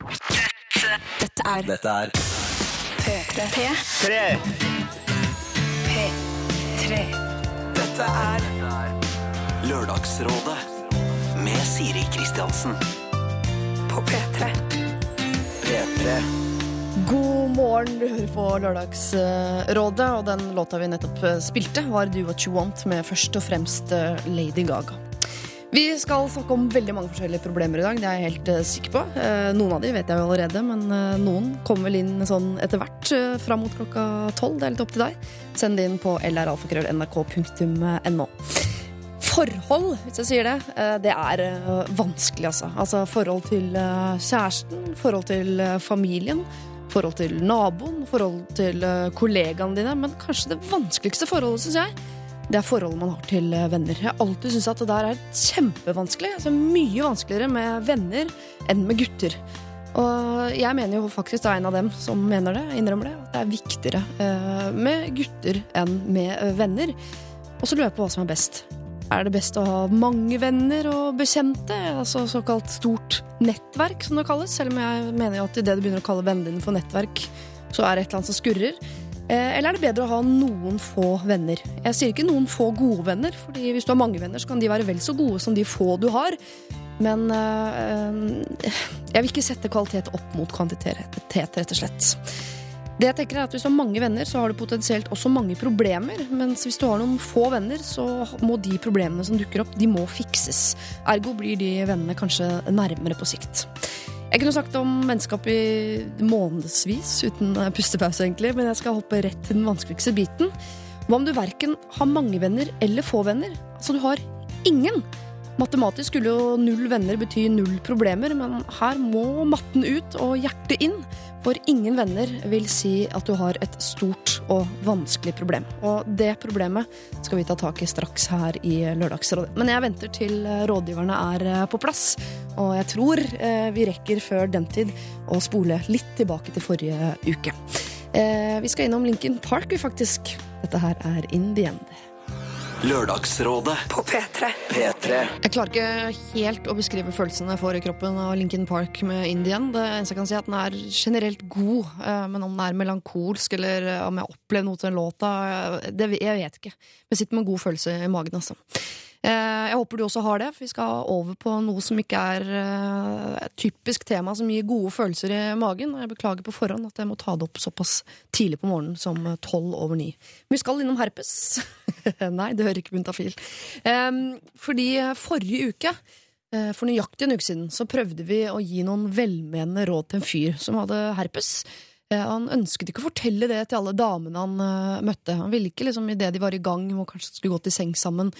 Dette er Dette er P3. Tre! P3. Dette er Lørdagsrådet med Siri Kristiansen. på P3. P3. God morgen, du hører på Lørdagsrådet, og den låta vi nettopp spilte, var Do What You Want med først og fremst eh, Lady Gaga. Vi skal snakke om veldig mange forskjellige problemer i dag, det er jeg helt eh, sikker på. Eh, Noen av de vet jeg jo allerede, men eh, noen kommer vel inn sånn etter hvert fram mot klokka tolv. Det er litt opp til deg. Send det inn på lralfakrøll.nrk.no. Forhold, hvis jeg sier det, det er vanskelig, altså. Altså forhold til kjæresten, forhold til familien, forhold til naboen, forhold til kollegaene dine. Men kanskje det vanskeligste forholdet, syns jeg, det er forholdet man har til eh, venner. Jeg har alltid syntes at det der er kjempevanskelig. Altså mye vanskeligere med venner enn med gutter. Og jeg mener jo faktisk da en av dem som mener det, innrømmer det, at det er viktigere eh, med gutter enn med eh, venner. Og så lurer jeg på hva som er best. Er det best å ha mange venner og bekjente, altså såkalt stort nettverk, som det kalles? Selv om jeg mener jo at idet du begynner å kalle vennene dine for nettverk, så er det et eller annet som skurrer. Eh, Eller er det bedre å ha noen få venner? Jeg sier ikke noen få gode venner, fordi hvis du har mange venner, så kan de være vel så gode som de få du har. Men øh, jeg vil ikke sette kvalitet opp mot kvantitet, rett og slett. Det jeg tenker er at Hvis du har mange venner, så har du potensielt også mange problemer. Mens hvis du har noen få venner, så må de problemene som dukker opp, de må fikses. Ergo blir de vennene kanskje nærmere på sikt. Jeg kunne snakket om vennskap i månedsvis uten pustepause, egentlig, men jeg skal hoppe rett til den vanskeligste biten. Hva om du verken har mange venner eller få venner? Altså, du har ingen. Matematisk skulle jo null venner bety null problemer, men her må matten ut og hjertet inn. For ingen venner vil si at du har et stort og vanskelig problem. Og det problemet skal vi ta tak i straks her i Lørdagsrådet. Men jeg venter til rådgiverne er eh, på plass. Og jeg tror eh, vi rekker før den tid å spole litt tilbake til forrige uke. Eh, vi skal innom Lincoln Park, vi faktisk. Dette her er In the End. Lørdagsrådet På P3. P3. Jeg klarer ikke helt å beskrive følelsene jeg får i kroppen av Lincoln Park med Indian. Det eneste jeg kan si, er at den er generelt god, eh, men om den er melankolsk eller eh, om jeg opplever noe til den låta, eh, det, jeg vet ikke. Men jeg sitter med en god følelse i magen, altså. Eh, Jeg håper du også har det, for vi skal over på noe som ikke er eh, et typisk tema som gir gode følelser i magen. Og jeg beklager på forhånd at jeg må ta det opp såpass tidlig på morgenen som tolv over ni. Men vi skal innom herpes. Nei, det hører ikke buntafil. Eh, Fordi forrige uke eh, for nøyaktig en uke siden så prøvde vi å gi noen velmenende råd til en fyr som hadde herpes. Eh, Han ønsket ikke å fortelle det til alle damene han eh, møtte. Han ville ikke liksom idet de var i gang og kanskje skulle gå til sengs sammen,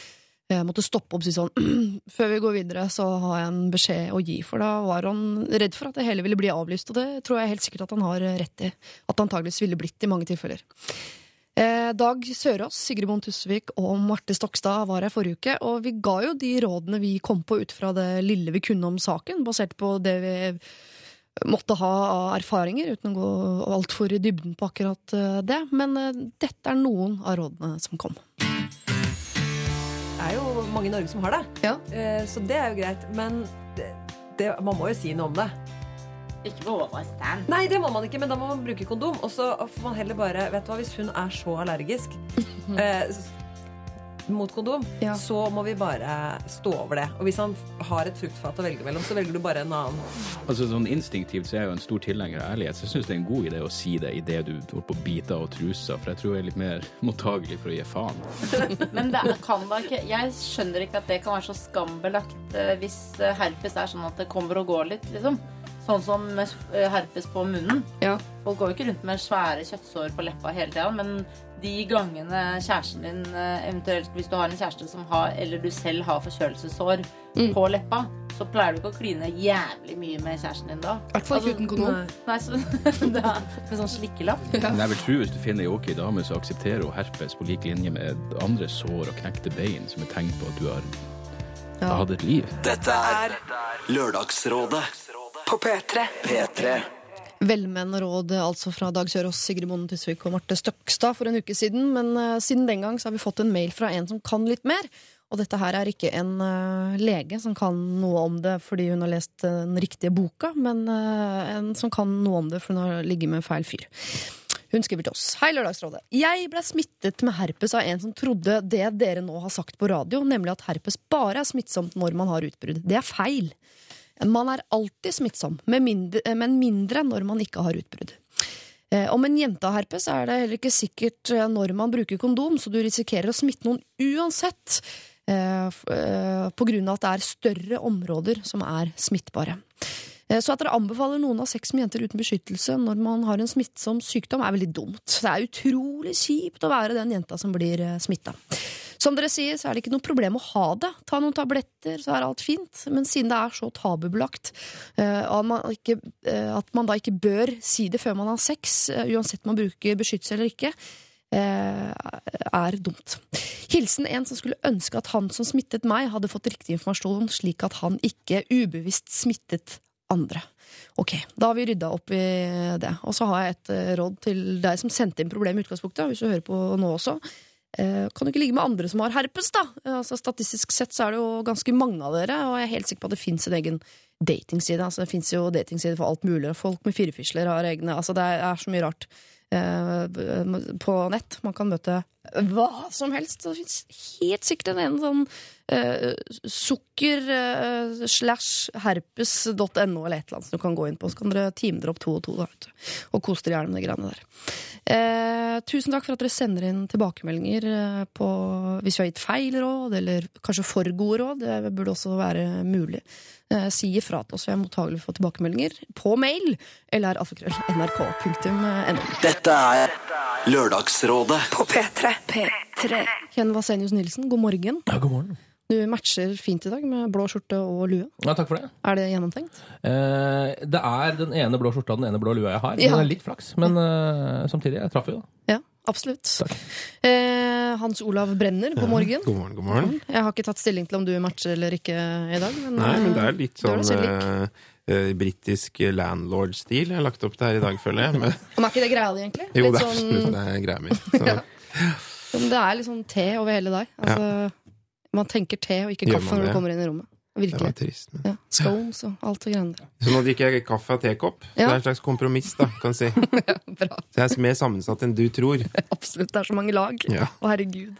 eh, måtte stoppe opp og si sånn Før vi går videre, så har jeg en beskjed å gi. For da var han redd for at det hele ville bli avlyst, og det tror jeg helt sikkert at han har rett i. At det antageligvis ville blitt i mange tilfeller. Eh, Dag Sørås, Sigrid Bonde Tusvik og Marte Stokstad var her forrige uke, og vi ga jo de rådene vi kom på ut fra det lille vi kunne om saken, basert på det vi måtte ha av erfaringer, uten å gå altfor i dybden på akkurat eh, det. Men eh, dette er noen av rådene som kom. Er jo mange i Norge som har det, Ja. Eh, så det er jo greit. Men det, det, man må jo si noe om det. Ikke på overstand. Nei, det må man ikke, men da må man bruke kondom. Og så får man heller bare Vet du hva, hvis hun er så allergisk eh, mot kondom, Ja. så må vi bare stå over det. Og hvis han har et fruktfat å velge mellom, så velger du bare en annen. Altså sånn Instinktivt så er jeg jo en stor tilhenger av ærlighet, så jeg syns det er en god idé å si det idet du holder på å bite av trusa, for jeg tror jeg er litt mer mottagelig for å gi faen. Men det kan da ikke Jeg skjønner ikke at det kan være så skambelagt eh, hvis eh, herpes er sånn at det kommer og går litt, liksom. Sånn som eh, herpes på munnen. Ja. Folk går jo ikke rundt med svære kjøttsår på leppa hele tida, men de gangene kjæresten din, eh, eventuelt hvis du har en kjæreste som har, eller du selv har forkjølelsessår på leppa, så pleier du ikke å kline jævlig mye med kjæresten din da. I hvert fall ikke uten kondom. Nei, så det er med sånn slikkelapp. Men jeg vil tro hvis du finner ei ok dame, så aksepterer hun herpes på lik linje med andre sår og knekte bein, som er tegn på at du har Ja. hatt et liv. Dette er Lørdagsrådet På P3. P3. Velmenende råd altså fra Dag Sørås, Sigrid Bonde Tusvik og Marte Støkstad for en uke siden. Men uh, siden den gang så har vi fått en mail fra en som kan litt mer. og dette her er ikke en uh, lege som kan noe om det fordi hun har lest uh, den riktige boka, men en som kan noe om det fordi hun har ligget med feil fyr. Hun skriver til oss. Hei, Lørdagsrådet. Jeg ble smittet med herpes av en som trodde det dere nå har sagt på radio, nemlig at herpes bare er smittsomt når man har utbrudd. Det er feil. Man er alltid smittsom, men mindre når man ikke har utbrudd. Eh, Om en jente har herpes, er det heller ikke sikkert eh, når man bruker kondom, så du risikerer å smitte noen uansett. eh, På grunn av at det er større områder som er smittbare. Så at dere anbefaler noen av sex med jenter uten beskyttelse når man har en smittsom sykdom, er veldig dumt. Det er utrolig kjipt å være den jenta som blir smitta. Som dere sier, så er det ikke noe problem å ha det. Ta noen tabletter, så er alt fint. Men siden det er så tabubelagt, eh, at man, ikke, eh, at man da ikke bør si det før man har sex, eh, uansett om man bruker beskyttelse eller ikke, er dumt. Hilsen en som skulle ønske at han som smittet meg, hadde fått riktig informasjon, slik at han ikke ubevisst smittet andre. Ok, da har vi rydda opp i det. Og så har jeg et råd til deg som sendte inn problemet i utgangspunktet, hvis du hører på nå også. Eh, Kan du ikke ligge med andre som har herpes, da? Altså, statistisk sett så er det jo ganske mange av dere, og jeg er helt sikker på at det fins en egen datingside. Altså, det fins jo datingside for alt mulig. og Folk med firefisler har egne Altså, det er så mye rart eh, på nett. Man kan møte hva som helst. Det fins helt sikkert en, sånn uh, eh, slash herpes.no eller et eller annet som du kan gå inn på. Så kan dere time dere opp to og to da, vet du. og kose dere gjerne med de greiene der. Uh, tusen takk for at dere sender inn tilbakemeldinger eh, på hvis vi har gitt feil råd, eller kanskje for gode råd. Det burde også være mulig. Eh, si ifra til oss, vi er mottagelige for tilbakemeldinger på mail eller nrk.no. Dette er Lørdagsrådet. På P3. P3. Ken Vasenius Nilsen, god morgen. Ja, god morgen. Du matcher fint i dag med blå skjorte og lue. Ja, takk for det. Er det gjennomtenkt? Eh, det er den ene blå skjorta og den ene blå lua jeg har. Ja. Den er litt flaks, men eh, samtidig, jeg traff jo. da. Ja, absolutt. Takk. Eh, Hans Olav Brenner, god morgen. God morgen, god morgen. Jeg har ikke tatt stilling til om du matcher eller ikke i dag. Men, Nei, men det er litt sånn eh, eh, britisk landlord-stil jeg har lagt opp det her i dag, føler jeg. Men, Men er ikke det greia di, egentlig? jo, Litt det er absolutt sånn, det er greia mi. Så men det er sånn te over hele deg. Altså, Man tenker te og ikke Gjør kaffe man når du kommer inn i rommet. det var trist. Men. Ja. Scones og alt det greiene der. Så nå drikker jeg kaffe av tekopp. Ja. Det er en slags kompromiss, da, kan du si. Bra. Så jeg er mer sammensatt enn du tror. Absolutt. Det er så mange lag. Å, Ja. herregud.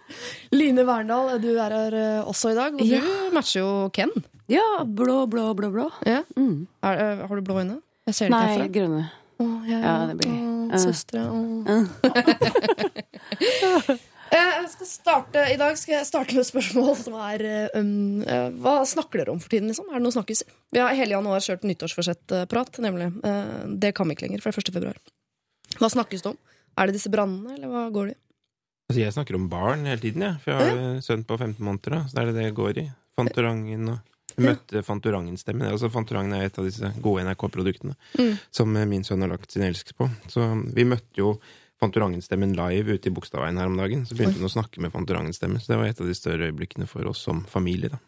Line Verndal, du er her eh, også i dag. Og du matcher jo Ken. Ja, blå, blå, blå, blå. Ja. Mm. Er, eh, har du blå øyne? Jeg ser det Nei, ikke herfra. grønne. Å, ja, Ja, det blir- oh, Ja. Søstre. Oh. Jeg skal starte, I dag skal jeg starte med et spørsmål som er eh, um, eh, Hva snakker dere om for tiden? liksom? Er det noen snakkiser? Vi har hele januar kjørt nyttårsforsett-prat, nemlig. Eh, Det kan vi ikke lenger, er 1. februar. Hva snakkes det om? Er det disse brannene, eller hva går det i? Altså, jeg snakker om barn hele tiden, jeg. For jeg har en sønn på 15 måneder, da. Så det er det det går i. Fantorangen og møtte Fantorangen-stemmen. Altså, Fantorangen er et av disse gode NRK-produktene Mm. som min sønn har lagt sin elsk på. Så vi møtte jo Fantorangen-stemmen live ute i Bogstadveien her om dagen. Så begynte hun å snakke med Fantorangen-stemmen. Så det var et av de større øyeblikkene for oss som familie. da.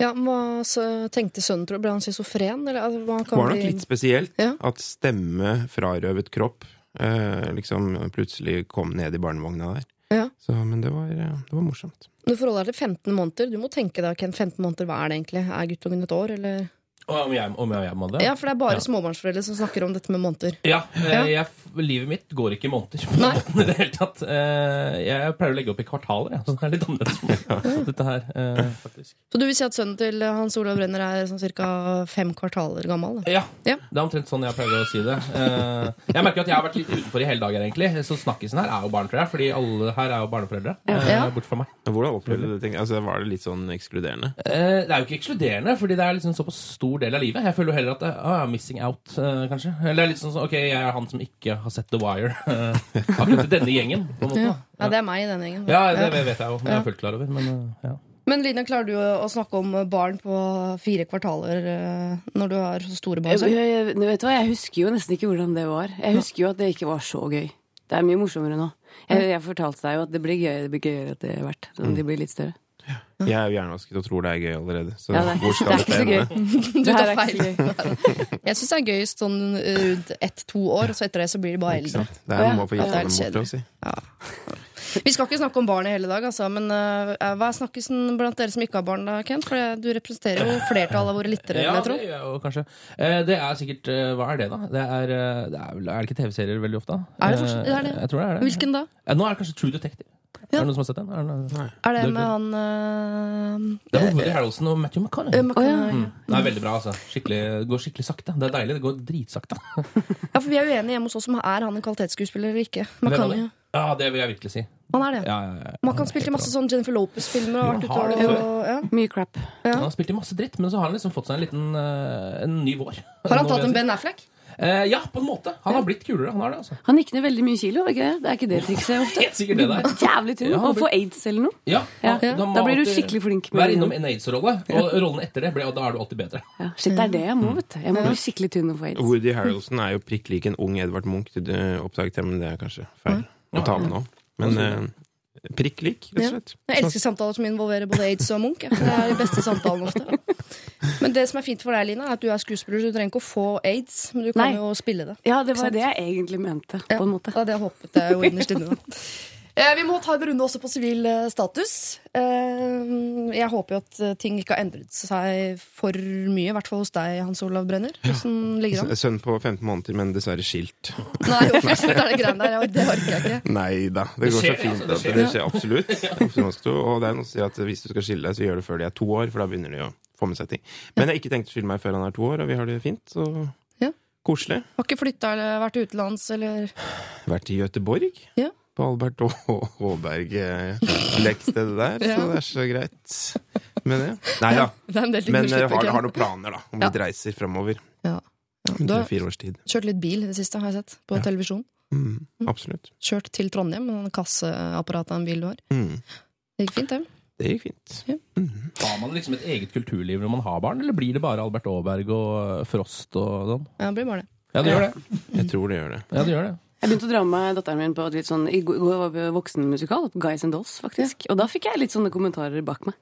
Ja, Hva tenkte sønnen? tror du? Ble han schizofren? Altså, Det var nok litt spesielt Ja. at stemme frarøvet kropp eh, liksom plutselig kom ned i barnevogna der. Ja. Så, men det var, eh, det var morsomt. Du forholder deg til 15 måneder. Du må tenke deg, Ken, 15 måneder, hva er det egentlig? Er guttungen et år, eller? Og Om jeg, om jeg, jeg må det? Ja, for det er bare Ja. småbarnsforeldre som snakker om dette med måneder. Ja, jeg Ja. Jeg, livet mitt går ikke i måneder. på Nei. i det hele tatt. Eh, Jeg pleier å legge opp i kvartaler, jeg, så det er litt annerledes. Dette her, eh, faktisk. Så du vil si at sønnen til Hans Olav Brenner er sånn ca. fem kvartaler gammel? Da. Ja, Ja. det er omtrent sånn jeg pleier å si det. Eh, Jeg merker at jeg har vært litt utenfor i hele dag, her, egentlig. Så snakkisen her er jo barn, tror jeg. Fordi alle her er jo barneforeldre. Ja. Bort fra meg. Hvordan opplevde du det? tenker? Altså, var det litt sånn ekskluderende? Eh, Det er jo ikke ekskluderende, fordi det er liksom såpass stor del av livet. Jeg føler jo heller at det ah, missing out, kanskje. Eller det er litt sånn sånn, ok, jeg er han som ikke har sett The Wire. Akkurat i denne gjengen, på en måte. Ja. ja, det er meg i den gjengen. Ja, det vet jeg jo. Jeg er fullt klar over. Men eh, ja. Men Line, klarer du å snakke om barn på fire kvartaler eh, når du har så store barn Jeg, jeg, jeg, vet du hva, jeg husker jo nesten ikke hvordan det var. Jeg husker jo at det ikke var så gøy. Det er mye morsommere nå. Jeg, jeg fortalte deg jo at det blir gøy, det blir gøyere etter hvert. Når de blir litt større. Jeg er jo hjernevasket og tror det er gøy allerede. Så Ja, det er, hvor det skal er dette ikke så gøy. ende? Du Det tar feil. Jeg syns det er gøyest sånn rundt ett-to år, så etter det så blir de bare eldre. Det er noe å få er dem bort, å si. Ja. Vi skal ikke snakke om barn i hele dag, altså, men uh, hva er snakkisen blant dere som ikke har barn, da, Kent? For du representerer jo flertallet av våre lyttere, Ja, jeg det gjør jeg jo kanskje. Uh, Det er sikkert uh, Hva er det, da? Det er, det er, er det ikke TV-serier veldig ofte? Er det det er det? Jeg tror det er det. Hvilken da? Nå er det kanskje True Detective. Ja. Er det noen som har sett den? Er det, Er det med han uh, det er Woody Harrelson og Matthew McConaughey. ja. Mm. Det er veldig bra, altså. Skikkelig, det går skikkelig sakte. Det er deilig. Det går dritsakte. Ja, for vi er uenige hjemme hos oss om er han en kvalitetsskuespiller eller ikke. Jo Ja, det vil jeg virkelig si. Han er det. Ja, ja, ja. Man kan spille i masse sånn Jennifer Lopez-filmer og vært ute han og ja. Mye crap. Han har spilt i masse dritt, men så har han liksom fått seg en liten eh, en ny vår. Har han tatt en. Ben Affleck? Eh, ja, på en måte. Han har blitt kulere. Han har det, altså. Han gikk ned veldig mye kilo, ikke det? Det er ikke det trikset ofte? Helt sikkert det der. Jævlig tynn. Ja, Å få aids eller noe. Ja, Ja. Da, da, Da blir du skikkelig flink med Vær innom en aids-rolle, og rollen etter det, ble, og da er du alltid bedre. Ja, shit, det er det jeg må, vet du. Jeg må bli skikkelig tynn og få aids. Woody Harrelson er jo prikk lik en ung Edvard Munch. Oppdaget jeg, men det er kanskje feil å ta med nå. Men eh, prikk lik, rett og slett. Jeg elsker samtaler som involverer både aids og Munch. Det er de beste samtalene ofte. Men det som er fint for deg, Lina, er at du er skuespiller. så Du trenger ikke å få aids, men du kan Nei. jo spille det. Ja, det var det jeg egentlig mente, på en måte. ja, det håpet jeg jo innerst inne. Eh, Vi må ta en runde også på sivil eh, status. Eh, Jeg håper jo at ting ikke har endret seg for mye, i hvert fall hos deg, Hans Olav Brenner. Hvordan ligger det an? Sønn på 15 måneder, men dessverre skilt. Nei, hvorfor er det greiene der? Det orker jeg ikke. Nei da, det, Det går så fint. altså, det skjer. det skjer absolutt. Absolutt. Og det er noe å si at hvis du skal skille deg, så gjør det før de er to år, for da begynner de å få med seg ting. Men jeg har ikke tenkt å skille meg før han er to år, og vi har det fint. Så Ja. koselig. Har ikke flytta eller vært utenlands eller Vært i Gøteborg. Ja. På Albert Å- Håberg-lekkstedet der, Ja. så det er så greit med det. Nei da. Det Men jeg har, har noen planer, da. Om litt reiser framover. Ja. Du har kjørt litt bil i det siste, har jeg sett. På televisjon. Mm, absolutt. Kjørt til Trondheim med den kasseapparatet av en bil du har. Mm. Det gikk fint, det. Det gikk fint. Har man liksom et eget kulturliv når man har barn, eller blir det bare Albert Aaberg og Frost og sånn? Ja, det blir bare det. Ja, det gjør det. Jeg tror det gjør det. Ja, det gjør det. Jeg begynte å dra med datteren min på et litt sånn I går var vi voksenmusikal, Guys and Dolls, faktisk. Og da fikk jeg litt sånne kommentarer bak meg.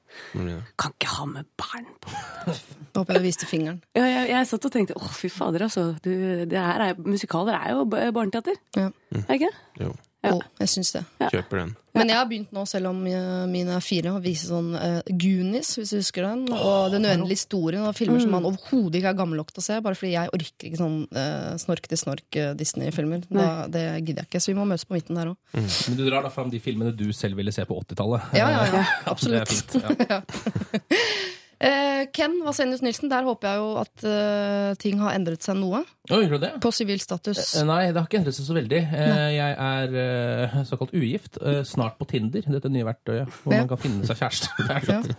Ja. Kan ikke ha med barn på. Håper jeg du viste fingeren. Ja, jeg, jeg satt og tenkte åh, fy fader, altså. Du, det her er, musikaler er jo ba- barneteater. Ja. Er ikke det? Jo, Ja. Å, jeg syns det. kjøper den. Men jeg har begynt nå, selv om eh, mine er fire, å vise sånn uh, Goonies, hvis du husker den. Og Den uendelige historien, og filmer som man overhodet ikke er gammel nok til å se. Bare fordi jeg orker ikke sånn uh, eh, Disney-filmer. Da- Det gidder jeg ikke. Så vi må møtes på midten der òg. Men du drar da fram de filmene du selv ville se på 80-tallet. Ja, ja, ja. Det Absolutt. Ja. Eh, Ken Vasenius Nilsen, der håper jeg jo at eh, ting har endret seg noe. Oh, gjør det? På sivil status. Eh, Nei, det har ikke endret seg så veldig. Eh, Jeg er eh, såkalt ugift. eh, Snart på Tinder, dette nye verktøyet hvor Ja. man kan finne seg kjæreste.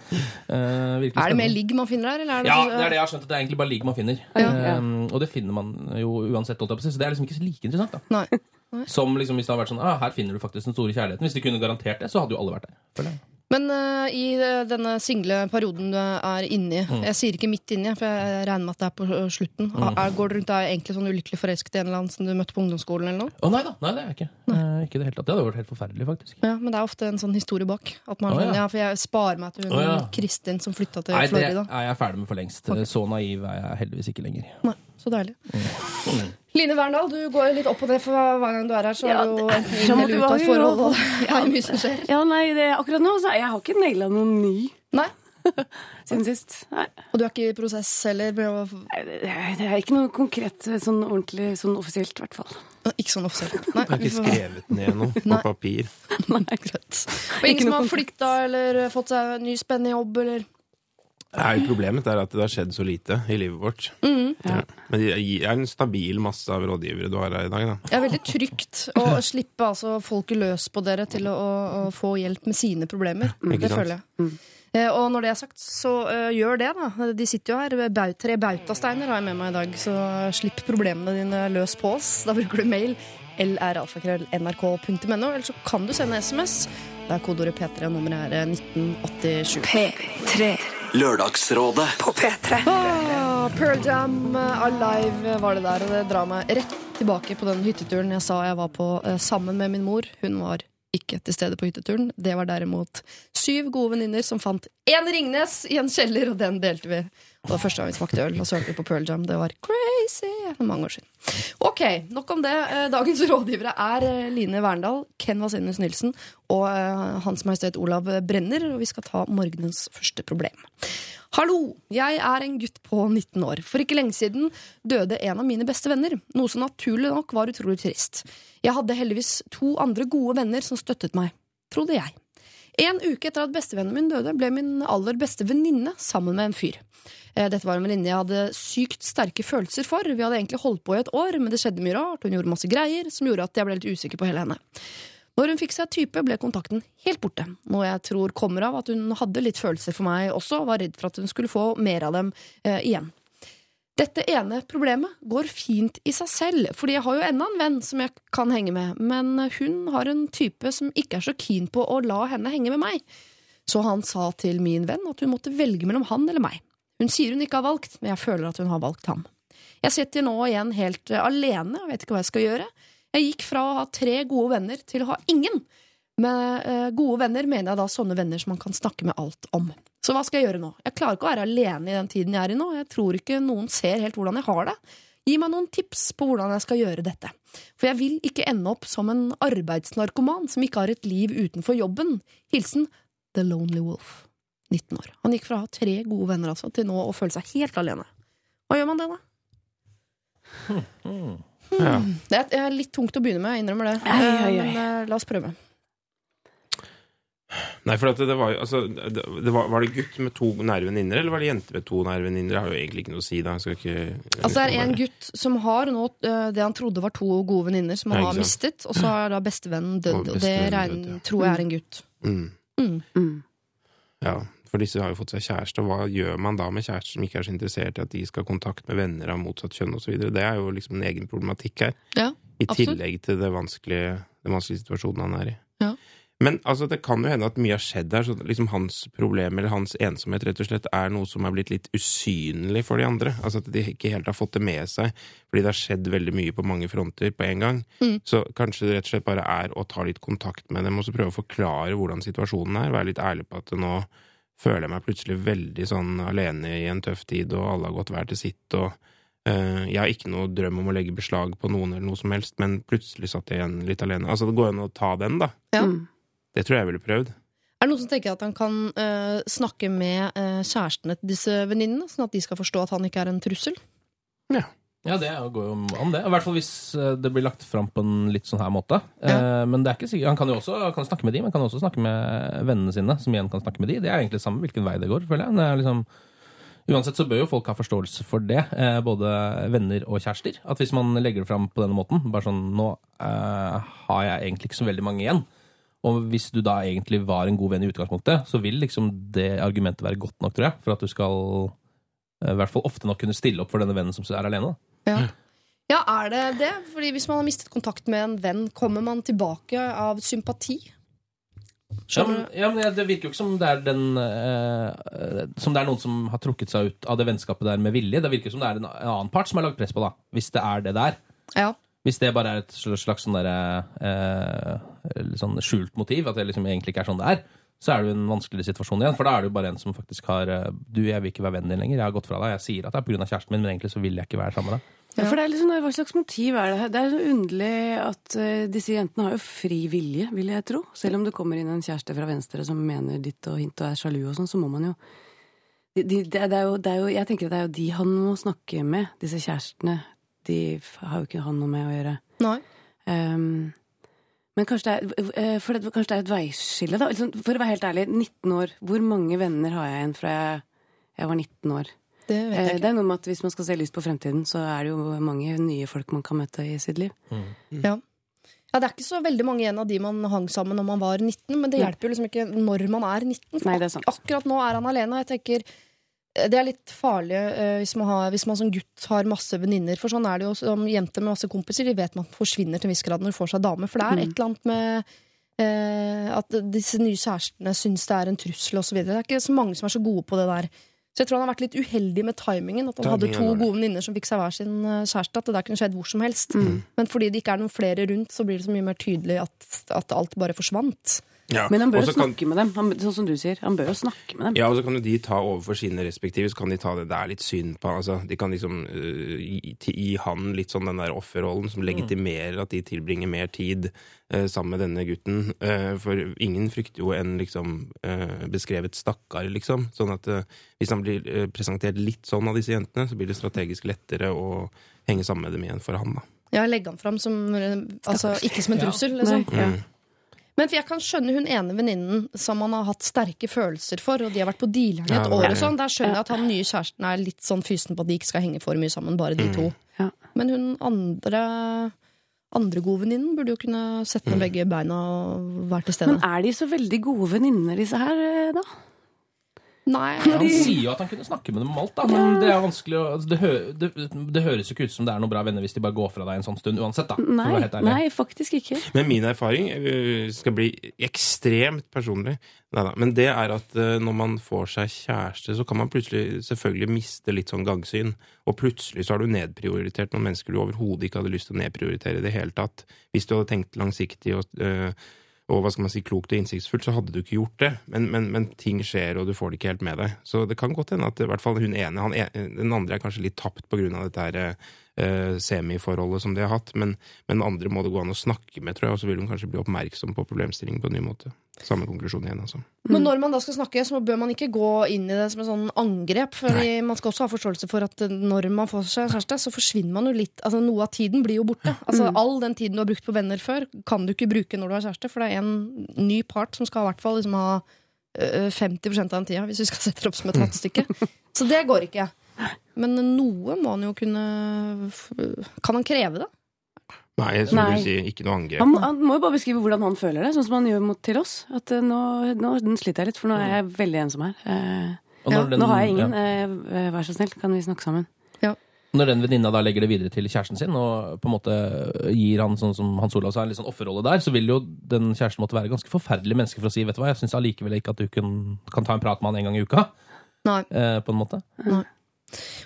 Det er, det mer ligg man finner der, eller er det Ja, det er det jeg har skjønt. at Det er egentlig bare ligg man finner. Ja. Og det finner man jo uansett. Så det er liksom ikke like interessant. da Nei. Som liksom hvis det hadde vært sånn ah, Her finner du faktisk den store kjærligheten. Hvis de kunne garantert det, så hadde jo alle vært der. føler jeg. Men uh, i eh, denne single perioden du er inni Mm. Jeg sier ikke midt inni, for jeg regner med at det er på slutten. slutten. Er, går du rundt der egentlig sånn ulykkelig forelsket i en eller annen som du møtte på ungdomsskolen? eller noe? Å nei da, nei, det er jeg ikke. Eh, ikke det helt. Det hadde vært helt forferdelig, faktisk. Ja, Men det er ofte en sånn historie bak. At man, sånn, ja. ja. For jeg sparer meg til hun oh, ja. Kristin som flytta til Nei, det Florida. er jeg ferdig med for lengst. Så naiv er jeg heldigvis ikke lenger. Nei, så deilig. Line Verndal, du går litt opp og ned for hver gang du er her. Så Ja, er du jo det- inn eller ut av forhold. og- ja, mye som skjer. Ja, nei, det, akkurat nå så jeg har ikke naila noen ny Nei, siden sist. Nei, Og du er ikke i prosess heller? med å- Nei, det, det er ikke noe konkret sånn ordentlig, sånn offisielt, i hvert fall. Ikke sånn offisielt. Nei, du har ikke skrevet ned noe på papir? Nei. Greit. Og ingen som har flykta eller fått seg en ny spennende jobb, eller Nei, Problemet er at det har skjedd så lite i livet vårt. Ja. Men det er en stabil masse av rådgivere du har her i dag, da. Det er veldig trygt å slippe altså, folket løs på dere til å, å, å få hjelp med sine problemer. Mm. Det føler jeg. Mm. og når det er sagt, så uh, gjør det, da. De sitter jo her. Bau, tre bautasteiner har jeg med meg i dag, så slipp problemene dine løs på oss. Da bruker du mail lralfakrøll.nrk.no, eller så kan du sende SMS. Det er kodeordet P3, og nummeret er 1987. P3 Lørdagsrådet. på P3. Ah, Pearl Jam eh, Alive var det der, og det drar meg rett tilbake på den hytteturen jeg sa jeg var på eh, sammen med min mor. Hun var ikke til stede på hytteturen. Det var derimot syv gode venninner som fant én Ringnes i en kjeller, og den delte vi. Det var første gang vi smakte øl, og så hørte vi på Pearl Jam. Det var crazy! For mange år siden. Ok, nok om det. Eh, Dagens rådgivere er eh, Line Verndal, Ken Vasenius Nilsen og eh, Hans Majestet Olav Brenner. Og vi skal ta morgenens første problem. Hallo! Jeg er en gutt på 19 år. For ikke lenge siden døde en av mine beste venner. Noe som naturlig nok var utrolig trist. Jeg hadde heldigvis to andre gode venner som støttet meg. Trodde jeg. En uke etter at bestevennen min døde, ble min aller beste venninne sammen med en fyr. Eh, Dette var en venninne jeg hadde sykt sterke følelser for. Vi hadde egentlig holdt på i et år, men det skjedde mye rart. Hun gjorde masse greier som gjorde at jeg ble litt usikker på hele henne. Når hun fikk seg type, ble kontakten helt borte. Noe jeg tror kommer av at hun hadde litt følelser for meg også, og var redd for at hun skulle få mer av dem eh, igjen. Dette ene problemet går fint i seg selv, fordi jeg har jo enda en venn som jeg kan henge med, men hun har en type som ikke er så keen på å la henne henge med meg. Så han sa til min venn at hun måtte velge mellom han eller meg. Hun sier hun ikke har valgt, men jeg føler at hun har valgt ham. Jeg sitter nå igjen helt eh, alene vet ikke hva jeg skal gjøre. Jeg gikk fra å ha tre gode venner til å ha ingen. Med eh, gode venner mener jeg da sånne venner som man kan snakke med alt om. Så hva skal jeg gjøre nå? Jeg klarer ikke å være alene i den tiden jeg er i nå. Jeg tror ikke noen ser helt hvordan jeg har det. Gi meg noen tips på hvordan jeg skal gjøre dette. For jeg vil ikke ende opp som en arbeidsnarkoman som ikke har et liv utenfor jobben. Hilsen The Lonely Wolf. 19 år. Han gikk fra å ha tre gode venner altså, til nå å føle seg helt alene. Hva gjør man det, da? Ja. Det er- er litt tungt å begynne med, jeg innrømmer det. Ai, ai, ai. Men eh, la oss prøve. Nei, for at det var jo altså, det, var, var det gutt med to nære venninner, eller var det jente med to nære venninner? Det har jo egentlig ikke noe å si, da. Jeg skal ikke Altså Det er en gutt som har nå eh, det han trodde var to gode venninner, som han Ja, har mistet, og så er da bestevennen dødd. Og Og det bestevennen regn, død, ja. tror jeg er en gutt. mm. Mm. Mm. Ja, for disse har jo fått seg kjæreste, og hva gjør man da med kjærester som ikke er så interessert i at de skal ha kontakt med venner av motsatt kjønn osv.? Det er jo liksom en egen problematikk her. Ja, I tillegg til det vanskelige, den vanskelige situasjonen han er i. Ja. Men altså, det kan jo hende at mye har skjedd her, så liksom hans problem eller hans ensomhet rett og slett er noe som er blitt litt usynlig for de andre. Altså at de ikke helt har fått det med seg, fordi det har skjedd veldig mye på mange fronter på en gang. Mm. Så kanskje det rett og slett bare er å ta litt kontakt med dem og så prøve å forklare hvordan situasjonen er. Være litt ærlig på at nå føler jeg meg plutselig veldig sånn alene i en tøff tid, og alle har gått hver til sitt, og uh, jeg har ikke noe drøm om å legge beslag på noen eller noe som helst, men plutselig satt jeg igjen litt alene. Altså, det går an å ta den, da. Ja. Mm. Det tror jeg jeg ville prøvd. Er det noen som tenker at han kan uh, snakke med uh, kjærestene til disse venninnene, sånn at de skal forstå at han ikke er en trussel? Ja, det går jo an, det. I hvert fall hvis eh, det blir lagt fram på en litt sånn her måte. Ja. Men det er ikke sikkert. Han kan jo også kan snakke med de, men kan også snakke med vennene sine, som igjen kan snakke med de. Det er egentlig samme hvilken vei det går, føler jeg. Det er liksom, uansett så bør jo folk ha forståelse for det, eh, både venner og kjærester. At hvis man legger det fram på denne måten, bare sånn Nå eh, har jeg egentlig ikke så veldig mange igjen. Og hvis du da egentlig var en god venn i utgangspunktet, så vil liksom det argumentet være godt nok, tror jeg, for at du skal eh, i hvert fall ofte nok kunne stille opp for denne vennen som er alene. da. Ja. ja, er det det? Fordi hvis man har mistet kontakt med en venn, kommer man tilbake av sympati? Ja, men, ja, men det virker jo ikke som det er den eh, Som det er noen som har trukket seg ut av det vennskapet der med vilje. Det virker som det er en, en annen part som har lagt press på, da. Hvis det er det der. Ja. Hvis det bare er et slags sånn der, eh, sånn skjult motiv, at det liksom egentlig ikke er sånn det er, så er det jo en vanskeligere situasjon igjen. For da er det jo bare en som faktisk har eh, Du, jeg vil ikke være vennen din lenger. Jeg har gått fra deg. Jeg sier at det er pga. kjæresten min, men egentlig så vil jeg ikke være sammen med deg. Ja, for det er liksom, Hva slags motiv er det her? Det er så underlig at uh, disse jentene har jo fri vilje, vil jeg tro. Selv om det kommer inn en kjæreste fra venstre som mener ditt og hint og er sjalu og sånn, så må man jo de, de, det, er- det, er jo, det er jo Jeg tenker at det er jo de han må snakke med, disse kjærestene. De har jo ikke han noe med å gjøre. Nei. Um, men kanskje det, er, eh, for det, kanskje det er et veiskille, da. Liksom, For å være helt ærlig, 19 år. Hvor mange venner har jeg igjen fra jeg, jeg var 19 år? Det vet jeg ikke. Det er noe med at Hvis man skal se lyst på fremtiden, så er det jo mange nye folk man kan møte i sitt liv. Ja. ja, det er ikke så veldig mange igjen av de man hang sammen når man var 19, men det hjelper jo liksom ikke når man er 19. For Nei, det er sant. akkurat nå er han alene, og jeg tenker eh, det er litt farlig uh, hvis, man har, hvis man som gutt har masse venninner. For sånn er det jo som jenter med masse kompiser. De vet man forsvinner til en viss grad når du får seg dame. For det er Mm. et eller annet med uh, at disse nye kjærestene syns det er en trussel osv. Det er ikke så mange som er så gode på det der. Så jeg tror han har vært litt uheldig med timingen. At han hadde to gode venninner som fikk seg hver sin eh, kjæreste. At det der kunne skjedd hvor som helst. Mm. Men fordi det ikke er noen flere rundt, så blir det så mye mer tydelig at, at alt bare forsvant. Ja, Men han bør jo snakke kan- med dem, han, sånn som du sier. Han bør jo snakke med dem. Ja, og så kan jo de ta overfor sine respektive, så kan de ta det det er litt synd på altså, De kan liksom uh, gi, gi han litt sånn den der offerrollen som legitimerer at de tilbringer mer tid uh, sammen med denne gutten. Uh, for ingen frykter jo en liksom beskrevet stakkar, liksom. Sånn at hvis han blir presentert litt sånn av disse jentene, så blir det strategisk lettere å henge sammen med dem igjen for han, da. Ja, legge han fram som altså, ikke som en trussel, liksom. Nei. Mm. Men jeg kan skjønne hun ene venninnen som han har hatt sterke følelser for, og de har vært på dealeren et Ja, år og sånn. Der skjønner jeg at han nye kjæresten er litt sånn fysen på at de ikke skal henge for mye sammen, bare de Mm. to. Ja. Men hun andre andre gode venninnen burde jo kunne sette Mm. ned begge beina og være til stede. Men er de så veldig gode venninner, disse her, eh, da? Nei, Han sier jo at han kunne snakke med dem om alt, da. Men det er vanskelig å altså, det, hø, det, det høres jo ikke ut som det er noen bra venner hvis de bare går fra deg en sånn stund uansett, da. Nei, helt ærlig. nei faktisk ikke. Men min erfaring øh, skal bli ekstremt personlig. Neida, Men det er at øh, når man får seg kjæreste, så kan man plutselig selvfølgelig miste litt sånn gangsyn. Og plutselig så har du nedprioritert noen mennesker du overhodet ikke hadde lyst til å nedprioritere i det hele tatt. Hvis du hadde tenkt langsiktig og, øh, og hva skal man si, klokt og innsiktsfullt, så hadde du ikke gjort det. Men, men, men ting skjer, og du får det ikke helt med deg. Så det kan godt hende at i hvert fall hun ene han, en- Den andre er kanskje litt tapt på grunn av dette her eh, semiforholdet som de har hatt. Men, men andre må det gå an å snakke med, tror jeg, og så vil hun kanskje bli oppmerksom på problemstillingen på en ny måte. Samme konklusjon igjen, altså. Men når man da skal snakke, så bør man ikke gå inn i det som en sånn angrep. For man skal også ha forståelse for at når man får seg kjæreste, så forsvinner man jo litt Altså Noe av tiden blir jo borte. Altså All den tiden du har brukt på venner før, kan du ikke bruke når du har kjæreste, for det er en ny part som skal i hvert fall liksom ha øh, 50 av den tida, hvis vi skal sette det opp som et hattestykke. Så det går ikke. Men noe må han jo kunne Kan han kreve det? Nei, som Nei. du sier, ikke noe angrep. Han, må- han må jo bare beskrive hvordan han føler det, sånn som han gjør mot til oss. At eh, nå, nå sliter jeg litt, for nå er jeg veldig ensom her. Eh, ja, den- nå har jeg ingen. ja. Eh, vær så snill, kan vi snakke sammen? Når den venninna da legger det videre til kjæresten sin, og på en måte gir han sånn som Hans Olav sa, en litt sånn offerrolle der, så vil jo den kjæresten måtte være ganske forferdelig menneske for å si vet du hva, jeg syns allikevel ikke at du kan, kan ta en prat med han en gang i uka. Nei. Eh, på en måte.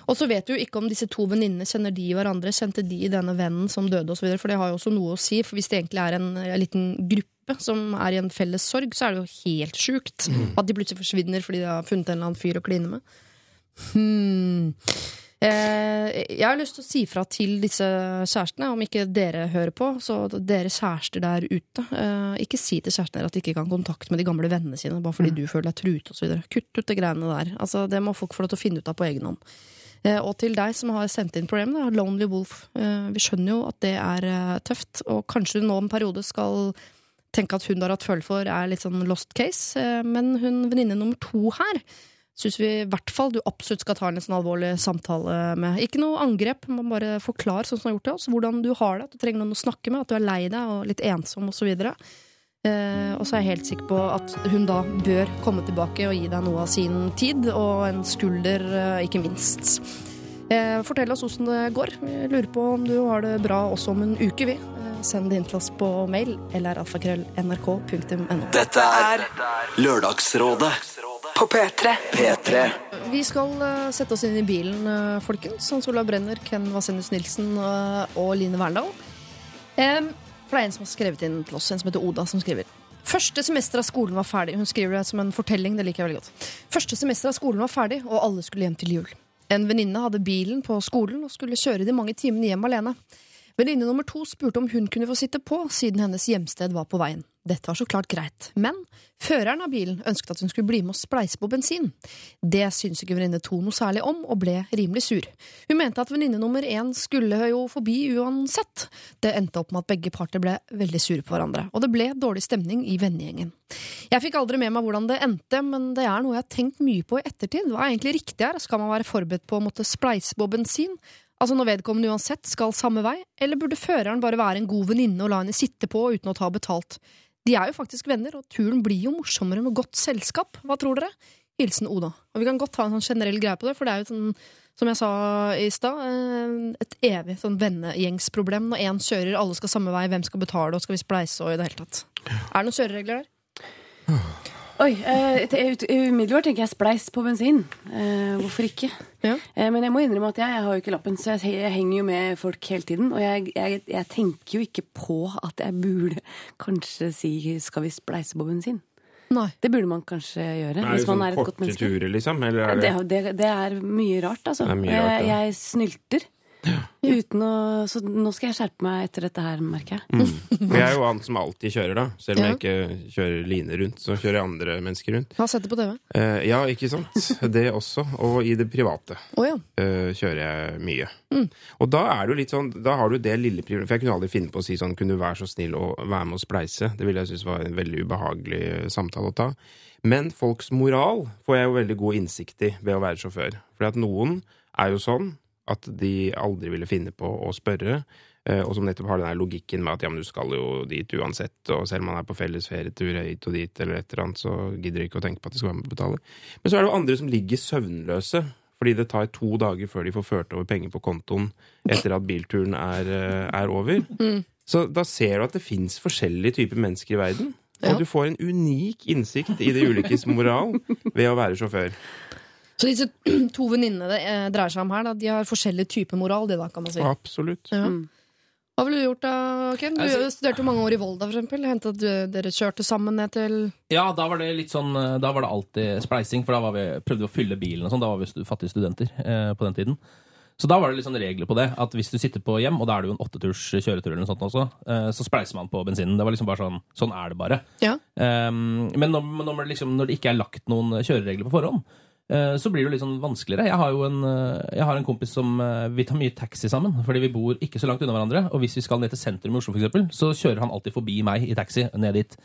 Og så vet du jo ikke om disse to venninnene kjenner de hverandre. Kjente de denne vennen som døde osv.? For det har jo også noe å si. For hvis det egentlig er en, en liten gruppe som er i en felles sorg, så er det jo helt sjukt at de plutselig forsvinner fordi de har funnet en eller annen fyr å kline med. Hmm. Eh, jeg har lyst til å si fra til disse kjærestene, om ikke dere hører på. Så dere kjærester der ute, eh, ikke si til kjærestene at de ikke kan kontakte med de gamle vennene sine bare fordi du føler deg truet osv. Kutt ut de greiene der. Altså, det må folk få lov til å finne ut av på egen hånd. Eh, og til deg som har sendt inn problemet, da, Lonely Wolf. Vi skjønner jo at det er tøft, og kanskje du nå en periode skal tenke at hun du har hatt følge for, er litt sånn lost case, men hun venninne nummer to her syns vi i hvert fall du absolutt skal ta en sånn alvorlig samtale med. Ikke noe angrep, man bare forklar sånn som du har gjort til oss, hvordan du har det, at du trenger noen å snakke med, at du er lei deg og litt ensom osv. Eh, og så er jeg helt sikker på at hun da bør komme tilbake og gi deg noe av sin tid, og en skulder, eh, ikke minst. Eh, fortell oss åssen det går. Vi lurer på om du har det bra også om en uke, vi. Eh, send det inn til oss på mail eller alfakrøll.nrk.no. Dette er Lørdagsrådet På P3. P3. Vi skal eh, sette oss inn i bilen, uh, folkens. Hans Olav Brenner, Ken Vasenius Nilsen eh, og Line Verndal. For det er en som har skrevet inn til oss, en som heter Oda, som skriver. Første semester av skolen var ferdig. Hun skriver det som en fortelling. det liker jeg veldig godt. Første semester av skolen var ferdig, og alle skulle hjem til jul. En venninne hadde bilen på skolen og skulle kjøre de mange timene hjem alene. Venninne nummer to spurte om hun kunne få sitte på, siden hennes hjemsted var på veien. Dette var så klart greit, men føreren av bilen ønsket at hun skulle bli med og spleise på bensin. Det syntes ikke venninne to noe særlig om, og ble rimelig sur. Hun mente at venninne nummer én skulle jo forbi uansett. Det endte opp med at begge parter ble veldig sure på hverandre, og det ble dårlig stemning i vennegjengen. Jeg fikk aldri med meg hvordan det endte, men det er noe jeg har tenkt mye på i ettertid. Hva er egentlig riktig her? Skal man være forberedt på å måtte spleise på bensin? Altså når vedkommende uansett skal samme vei, eller burde føreren bare være en god venninne og la henne sitte på uten å ta betalt? De er jo faktisk venner, og turen blir jo morsommere med godt selskap. Hva tror dere? Hilsen Oda. Og vi kan godt ta en sånn generell greie på det, for det er jo sånn, som jeg sa i stad, eh, et evig sånn vennegjengsproblem. Når én kjører, alle skal samme vei, hvem skal betale, og skal vi spleise og i det hele tatt. Er det noen kjøreregler der? Oi, eh, umiddelbart tenker jeg spleis på bensin. Eh, hvorfor ikke? Ja. Eh, men jeg må innrømme at jeg, jeg har jo ikke lappen, så jeg, jeg henger jo med folk hele tiden. Og jeg, jeg, jeg tenker jo ikke på at jeg burde kanskje si 'skal vi spleise på bensin'? Nei. Det burde man kanskje gjøre. Nei, hvis man sånn er et godt menneske. turer, liksom? Eller er Det, det det, det er mye rart, altså. Mye rart, jeg snylter. Uten å, så nå skal jeg skjerpe meg etter dette her, merker jeg. Mm. Jeg er jo han som alltid kjører, da. Selv om Ja. jeg ikke kjører Line rundt, så kjører jeg andre mennesker rundt. Har sett det på TV. Eh, ja, ikke sant? Det også. Og i det private oh, ja. eh, kjører jeg mye. Mm. Og da er du litt sånn Da har du det lille privilegiet For jeg kunne aldri finne på å si sånn Kunne du være så snill å være med å spleise? Det ville jeg synes var en veldig ubehagelig eh, samtale å ta. Men folks moral får jeg jo veldig god innsikt i ved å være sjåfør. Fordi at noen er jo sånn at de aldri ville finne på å spørre. eh, Og som nettopp har den logikken med at ja, men du skal jo dit uansett, og selv om man er på felles ferietur hit og dit, eller et eller annet, så gidder de ikke å tenke på at de skal være med og betale. Men så er det jo andre som ligger søvnløse fordi det tar to dager før de får ført over penger på kontoen etter at bilturen er, eh, er over. Så da ser du at det fins forskjellige typer mennesker i verden. Og Ja. du får en unik innsikt i det ulikes moral ved å være sjåfør. Så disse to venninnene det eh, dreier seg om her, da, de har forskjellig type moral, det da, kan man si. Absolutt. Ja. Mm. Hva ville du gjort da, Ken? Du Altså- studerte jo mange år i Volda, for eksempel. Hendte at dere kjørte sammen ned til Ja, da var det litt sånn eh, Da var det alltid spleising, for da var vi, prøvde vi å fylle bilen og sånn. Da var vi stu, fattige studenter eh, på den tiden. Så da var det litt sånn regler på det. At hvis du sitter på hjem, og da er det jo en åtteturs kjøretur eller noe sånt også, eh, så spleiser man på bensinen. Det var liksom bare sånn Sånn er det bare. Ja. Um, men når, når, det liksom, når det ikke er lagt noen kjøreregler på forhånd, så blir det litt sånn vanskeligere. Jeg har jo en, eh, jeg har en kompis som eh, Vi tar mye taxi sammen, fordi vi bor ikke så langt unna hverandre. Og hvis vi skal ned til sentrum i Oslo, for eksempel, så kjører han alltid forbi meg i taxi ned dit.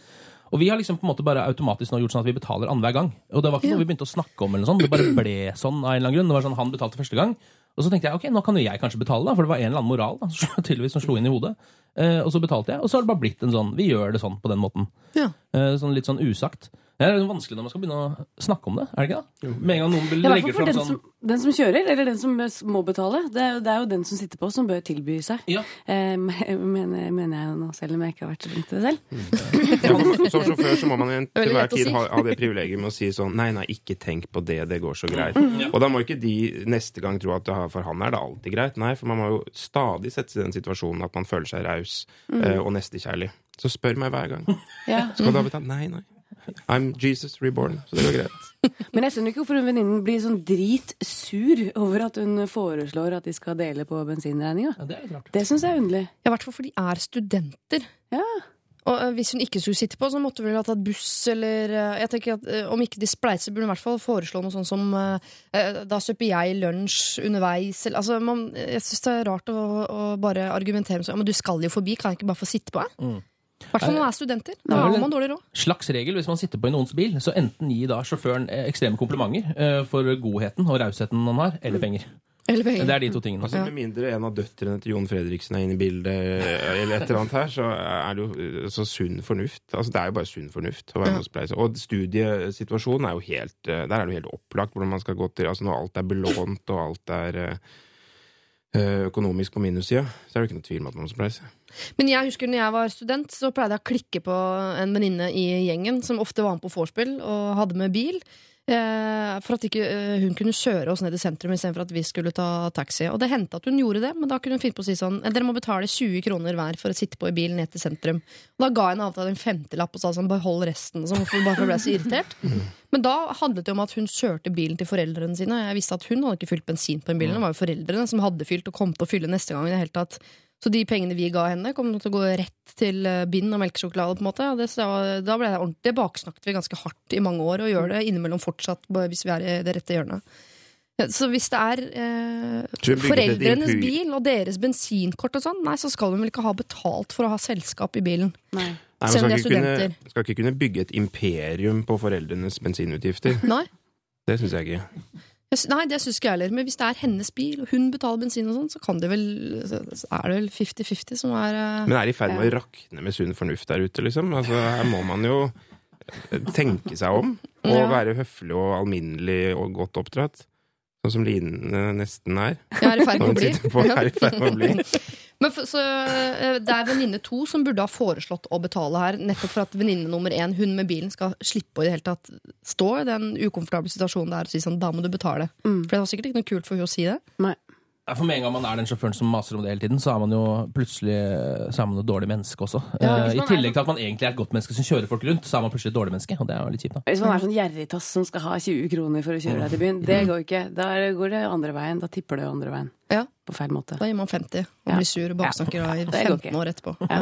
Og vi har liksom på en måte bare automatisk nå gjort sånn at vi betaler annenhver gang. Og det var ikke noe vi begynte å snakke om, eller noe sånt. det bare ble sånn av en eller annen grunn. Det var sånn Han betalte første gang. Og så tenkte jeg ok, nå kan jo jeg kanskje betale, da, for det var en eller annen moral da, tydeligvis som slo inn i hodet. Eh, og så betalte jeg, og så har det bare blitt en sånn Vi gjør det sånn på den måten. Ja. Eh, sånn litt sånn usagt. Det er jo vanskelig når man skal begynne å snakke om det, er det ikke det? Med en gang noen i legger fram den sånn som, den som kjører, eller den som må betale. Det er, jo- det er jo den som sitter på, som bør tilby seg. Ja. Eh, mener, mener jeg nå, selv om jeg ikke har vært så flink til det selv. Ja, for, som sjåfør så må man til hver tid si. ha, ha det privilegiet med å si sånn Nei, nei, ikke tenk på det, det går så greit. Mm. Og da må ikke de neste gang tro at for han er det alltid greit. Nei, for man må jo stadig sette seg i den situasjonen at man føler seg raus eh, og nestekjærlig. Så spør meg hver gang. Ja. Skal du ha betalt? Nei, nei. I'm Jesus reborn, så det går greit. Men jeg skjønner ikke hvorfor hun venninnen blir sånn dritsur over at hun foreslår at de skal dele på bensinregninga. ja, Det er. Det syns jeg er underlig. Ja, i hvert fall for de er studenter. Ja. Og eh, hvis hun ikke skulle sitte på, så måtte hun vel ha tatt buss, eller eh, Jeg tenker at eh, Om ikke de spleiser, burde hun i hvert fall foreslå noe sånt som Da kjøper jeg lunsj underveis, eller Altså, man, jeg syns det er rart å, å bare argumentere med sånn Ja, men du skal jo forbi, kan jeg ikke bare få sitte på, jeg? Mm. I hvert fall når man er studenter. Da har man dårlig råd. Slags regel hvis man sitter på i noens bil, så enten gi da sjåføren eh, ekstreme komplimenter eh, for godheten og rausheten han har, eller penger. Eller penger. Det er de to tingene. Altså, Med mindre en av døtrene til Jon Fredriksen er inne i bildet, eller et eller annet her, så er det jo eh, så sunn fornuft. Altså, det er jo bare sunn fornuft å være med og. Og studiesituasjonen er jo helt eh, Der er det jo helt opplagt hvordan man skal gå til Altså, når alt er belånt, og alt er eh, eh, økonomisk på minussida, så er det ikke noe tvil om at man må spleise. Men jeg husker når jeg var student, så pleide jeg å klikke på en venninne i gjengen som ofte var med på vorspiel og hadde med bil. Eh, for at ikke eh, hun kunne kjøre oss ned i sentrum istedenfor at vi skulle ta taxi. Og det hendte at hun gjorde det, men da kunne hun finne på å si sånn Dere må betale 20 kroner hver for å sitte på i bilen ned til sentrum. Og da ga jeg henne alltid en femtelapp og sa sånn behold resten. Så for, bare jeg ble så irritert. Men da handlet det om at hun kjørte bilen til foreldrene sine. Jeg visste at hun hadde ikke fylt bensin på den bilen. Det var jo foreldrene som hadde fylt og kom til å fylle neste gang. i det hele tatt så de pengene vi ga henne, kom til å gå rett til eh, bind og melkesjokolade. på en måte og det, så Da ble det ordentlig baksnakket vi ganske hardt i mange år, og gjør det innimellom fortsatt hvis vi er i det rette hjørnet. Ja, Så hvis det er eh, foreldrenes bil og deres bensinkort og sånn, nei, så skal hun vel ikke ha betalt for å ha selskap i bilen. Nei. Nei, Selv om de er ikke kunne, skal ikke kunne bygge et imperium på foreldrenes bensinutgifter. Nei, Det syns jeg ikke. Nei det syns ikke jeg heller. Men hvis det er hennes bil, og hun betaler bensin og sånn, så kan det vel så er det vel 50-50 som er eh, Men er i ferd med å rakne med sunn fornuft der ute, liksom? Altså, her må man jo tenke seg om, og Ja. være høflig og alminnelig og godt oppdratt. Sånn som Line nesten er. Jeg er i ferd med å bli. å. Men for, så, eh, det er venninne to som burde ha foreslått å betale her, nettopp for at venninne nummer én, hun med bilen, skal slippe å i det hele tatt stå i den ukomfortable situasjonen det er og si sånn, da må du betale. For det var sikkert ikke noe kult for hun å si det. Nei. For med en gang man er den sjåføren som maser om det hele tiden, så er man jo plutselig så er man et dårlig menneske også. Ja, Eh, I er tillegg til at man egentlig er et godt menneske som kjører folk rundt, så er man plutselig et dårlig menneske, og det er jo litt kjipt, da. Hvis man er sånn gjerrigtass som skal ha 20 kroner for å kjøre deg til byen, det går ikke. Da går det andre veien. Da tipper det andre veien. Ja. På feil måte. Da gir man 50 og blir sur og baksnakker ja. i Det går 15 år etterpå. Ja.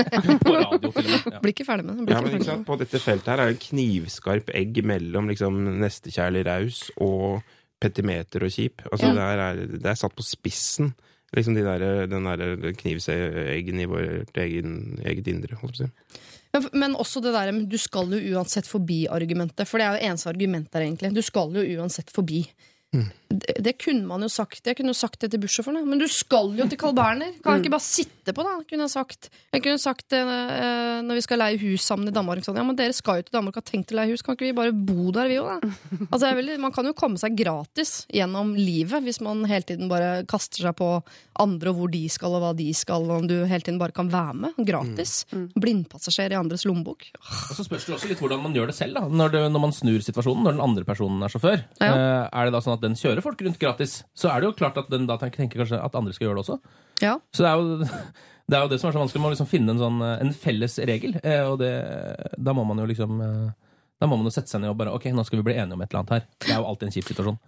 På radio, til og med. Ja. Blir ikke ferdig med det. Ja, men det. På dette feltet her er det knivskarp egg mellom liksom, nestekjærlig raus og petimeter og kjip. Altså, Ja. det, er, det er satt på spissen. Liksom de der, den der knivseggen i vårt egen, eget indre. Holdt på å si. Ja, Men også det der du skal jo uansett forbi-argumentet. For det er jo eneste argument der, egentlig. Du skal jo uansett forbi. Det, det kunne man jo sagt. Jeg kunne jo sagt det til bussjåførene. Men du skal jo til Carl Berner! Kan jeg ikke bare sitte på, da? Kunne jeg sagt. Jeg kunne sagt det eh, når vi skal leie hus sammen i Danmark. Sånn, ja, men dere skal jo til Danmark og har tenkt å leie hus. Kan ikke vi bare bo der, vi òg, da? Altså, jeg er man kan jo komme seg gratis gjennom livet hvis man hele tiden bare kaster seg på andre og hvor de skal og hva de skal, og om du hele tiden bare kan være med. Gratis. Blindpassasjer i andres lommebok. Og så spørs det også litt hvordan man gjør det selv, da. Når, det, når man snur situasjonen, når den andre personen er sjåfør. Ja. Eh, er det da sånn at den kjører folk rundt gratis, så er det jo klart at den da tenker, kanskje at andre skal gjøre det også. Ja. Så det er jo det, er jo det som er så vanskelig. Man må liksom finne en sånn eh, en felles regel, eh, og det, da må man jo liksom eh, da må man jo sette seg ned og bare Ok, nå skal vi bli enige om et eller annet her. Det er jo alltid en kjip situasjon.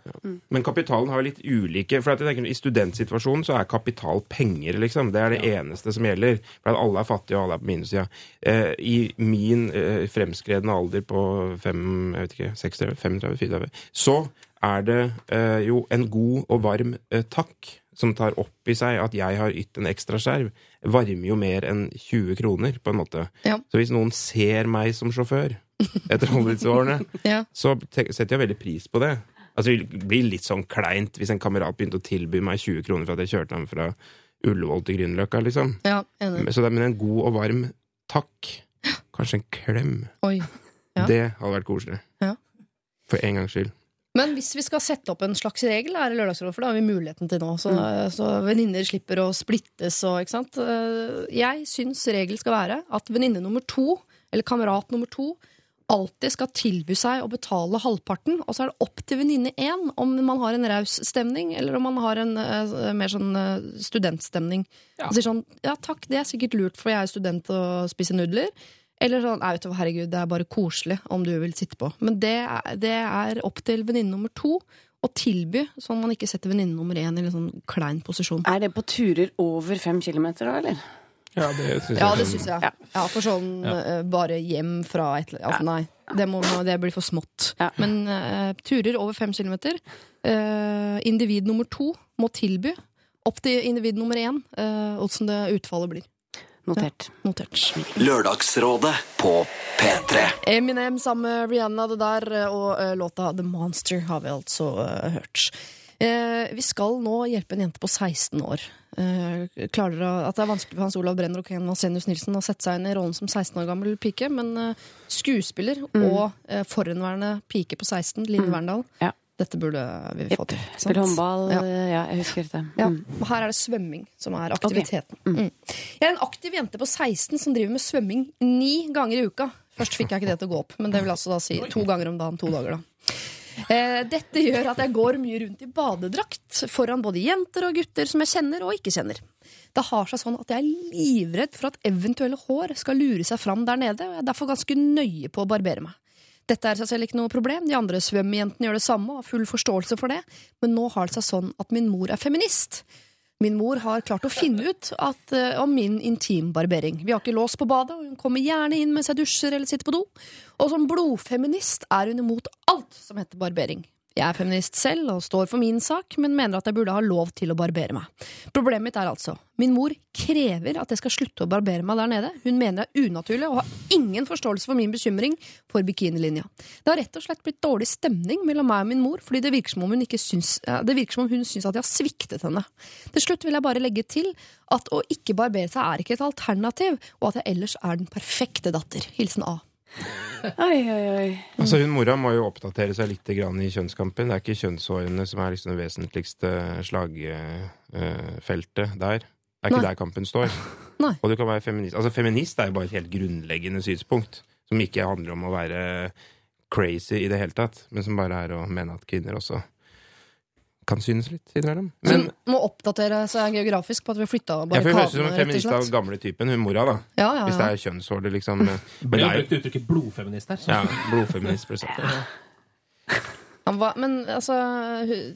Men kapitalen har jo litt ulike For jeg tenker, I studentsituasjonen så er kapital penger, liksom. Det er det eneste som gjelder. For at alle er fattige, og alle er på minussida. Eh, I min eh, fremskredne alder på fem, jeg vet ikke, 36, 35, 34, så er det eh, jo en god og varm eh, takk som tar opp i seg at jeg har ytt en ekstra skjerv, varmer jo mer enn 20 kroner, på en måte. Ja. Så hvis noen ser meg som sjåfør etter alle disse årene, Ja. så setter jeg veldig pris på det. Altså, det blir litt sånn kleint hvis en kamerat begynte å tilby meg 20 kroner for at jeg kjørte ham fra Ullevål til Grünerløkka, liksom. ja. Så det er med en god og varm takk. Kanskje en klem. Ja. Det hadde vært koselig. Ja. For en gangs skyld. Men hvis vi skal sette opp en slags regel er det Lørdagsrådet, for det har vi muligheten til nå, så, så venninner slipper å splittes og ikke sant. Eh, Jeg syns regelen skal være at venninne nummer to, eller kamerat nummer to, alltid skal tilby seg å betale halvparten, og så er det opp til venninne én om man har en raus stemning, eller om man har en uh, mer sånn eh, studentstemning. Og sier sånn ja takk, det er sikkert lurt, for jeg er student og spiser nudler. Eller sånn vet herregud, det er bare koselig om du vil sitte på. Men det er, det er opp til venninne nummer to å tilby, sånn man ikke setter venninne nummer én i en sånn klein posisjon. Er det på turer over fem kilometer, da, eller? Ja, det syns Ja, jeg. det synes jeg. Ja, for sånn ja. bare hjem fra et eller altså, Nei, det, må, det blir for smått. Ja. Men uh, turer over fem kilometer uh, Individ nummer to må tilby opp til individ nummer én uh, det utfallet blir. Notert. Notert. Lørdagsrådet på P3. Eminem sammen med Rihanna, det der, og eh, låta The Monster har vi altså eh, hørt. Eh, vi skal nå hjelpe en jente på 16 år. Eh, klarer dere at det er vanskelig for Hans Olav Brenner og Ken Vasenius Nilsen å sette seg inn i rollen som 16 år gammel pike, men eh, skuespiller og eh, forhenværende pike på 16, Line Verndal, Ja. Dette burde vi få til. Spille håndball. Ja. Ja. jeg husker det. Ja, Mm. og Her er det svømming som er aktiviteten. Mm. Jeg er en aktiv jente på 16 som driver med svømming ni ganger i uka. Først fikk jeg ikke det til å gå opp, men det vil altså da si to ganger om dagen. to dager da. Eh, dette gjør at jeg går mye rundt i badedrakt foran både jenter og gutter som jeg kjenner og ikke kjenner. Det har seg sånn at jeg er livredd for at eventuelle hår skal lure seg fram der nede, og jeg er derfor ganske nøye på å barbere meg. Dette er seg selv ikke noe problem, de andre svømmejentene gjør det samme og har full forståelse for det, men nå har det seg sånn at min mor er feminist. Min mor har klart å finne ut at, uh, om min intimbarbering. Vi har ikke lås på badet, og hun kommer gjerne inn mens jeg dusjer eller sitter på do. Og som blodfeminist er hun imot alt som heter barbering. Jeg er feminist selv og står for min sak, men mener at jeg burde ha lov til å barbere meg. Problemet mitt er altså min mor krever at jeg skal slutte å barbere meg der nede. Hun mener det er unaturlig og har ingen forståelse for min bekymring for bikinilinja. Det har rett og slett blitt dårlig stemning mellom meg og min mor, fordi det virker som om hun, syns, virker som om hun syns at jeg har sviktet henne. Til slutt vil jeg bare legge til at å ikke barbere seg er ikke et alternativ, og at jeg ellers er den perfekte datter. Hilsen A. Oi, oi, oi. Altså, hun mora må jo oppdatere seg litt grann i kjønnskampen. Det er ikke kjønnshårene som er liksom det vesentligste slagfeltet der. Det er ikke Nei. der kampen står. Nei. Og du kan være feminist. Altså, feminist er jo bare et helt grunnleggende synspunkt. Som ikke handler om å være crazy i det hele tatt, men som bare er å mene at kvinner også kan synes litt innimellom. Men hun må oppdatere seg geografisk på at vi har flytta jeg hun høres ut som en feminist av gamle typen, hun mora, da. Ja, ja, Hvis det ja. er kjønnshåret, liksom. Men Det er jo uttrykket blodfeminist her. så- ja, blodfeminist. ble sagt. Ja, hva- Men altså,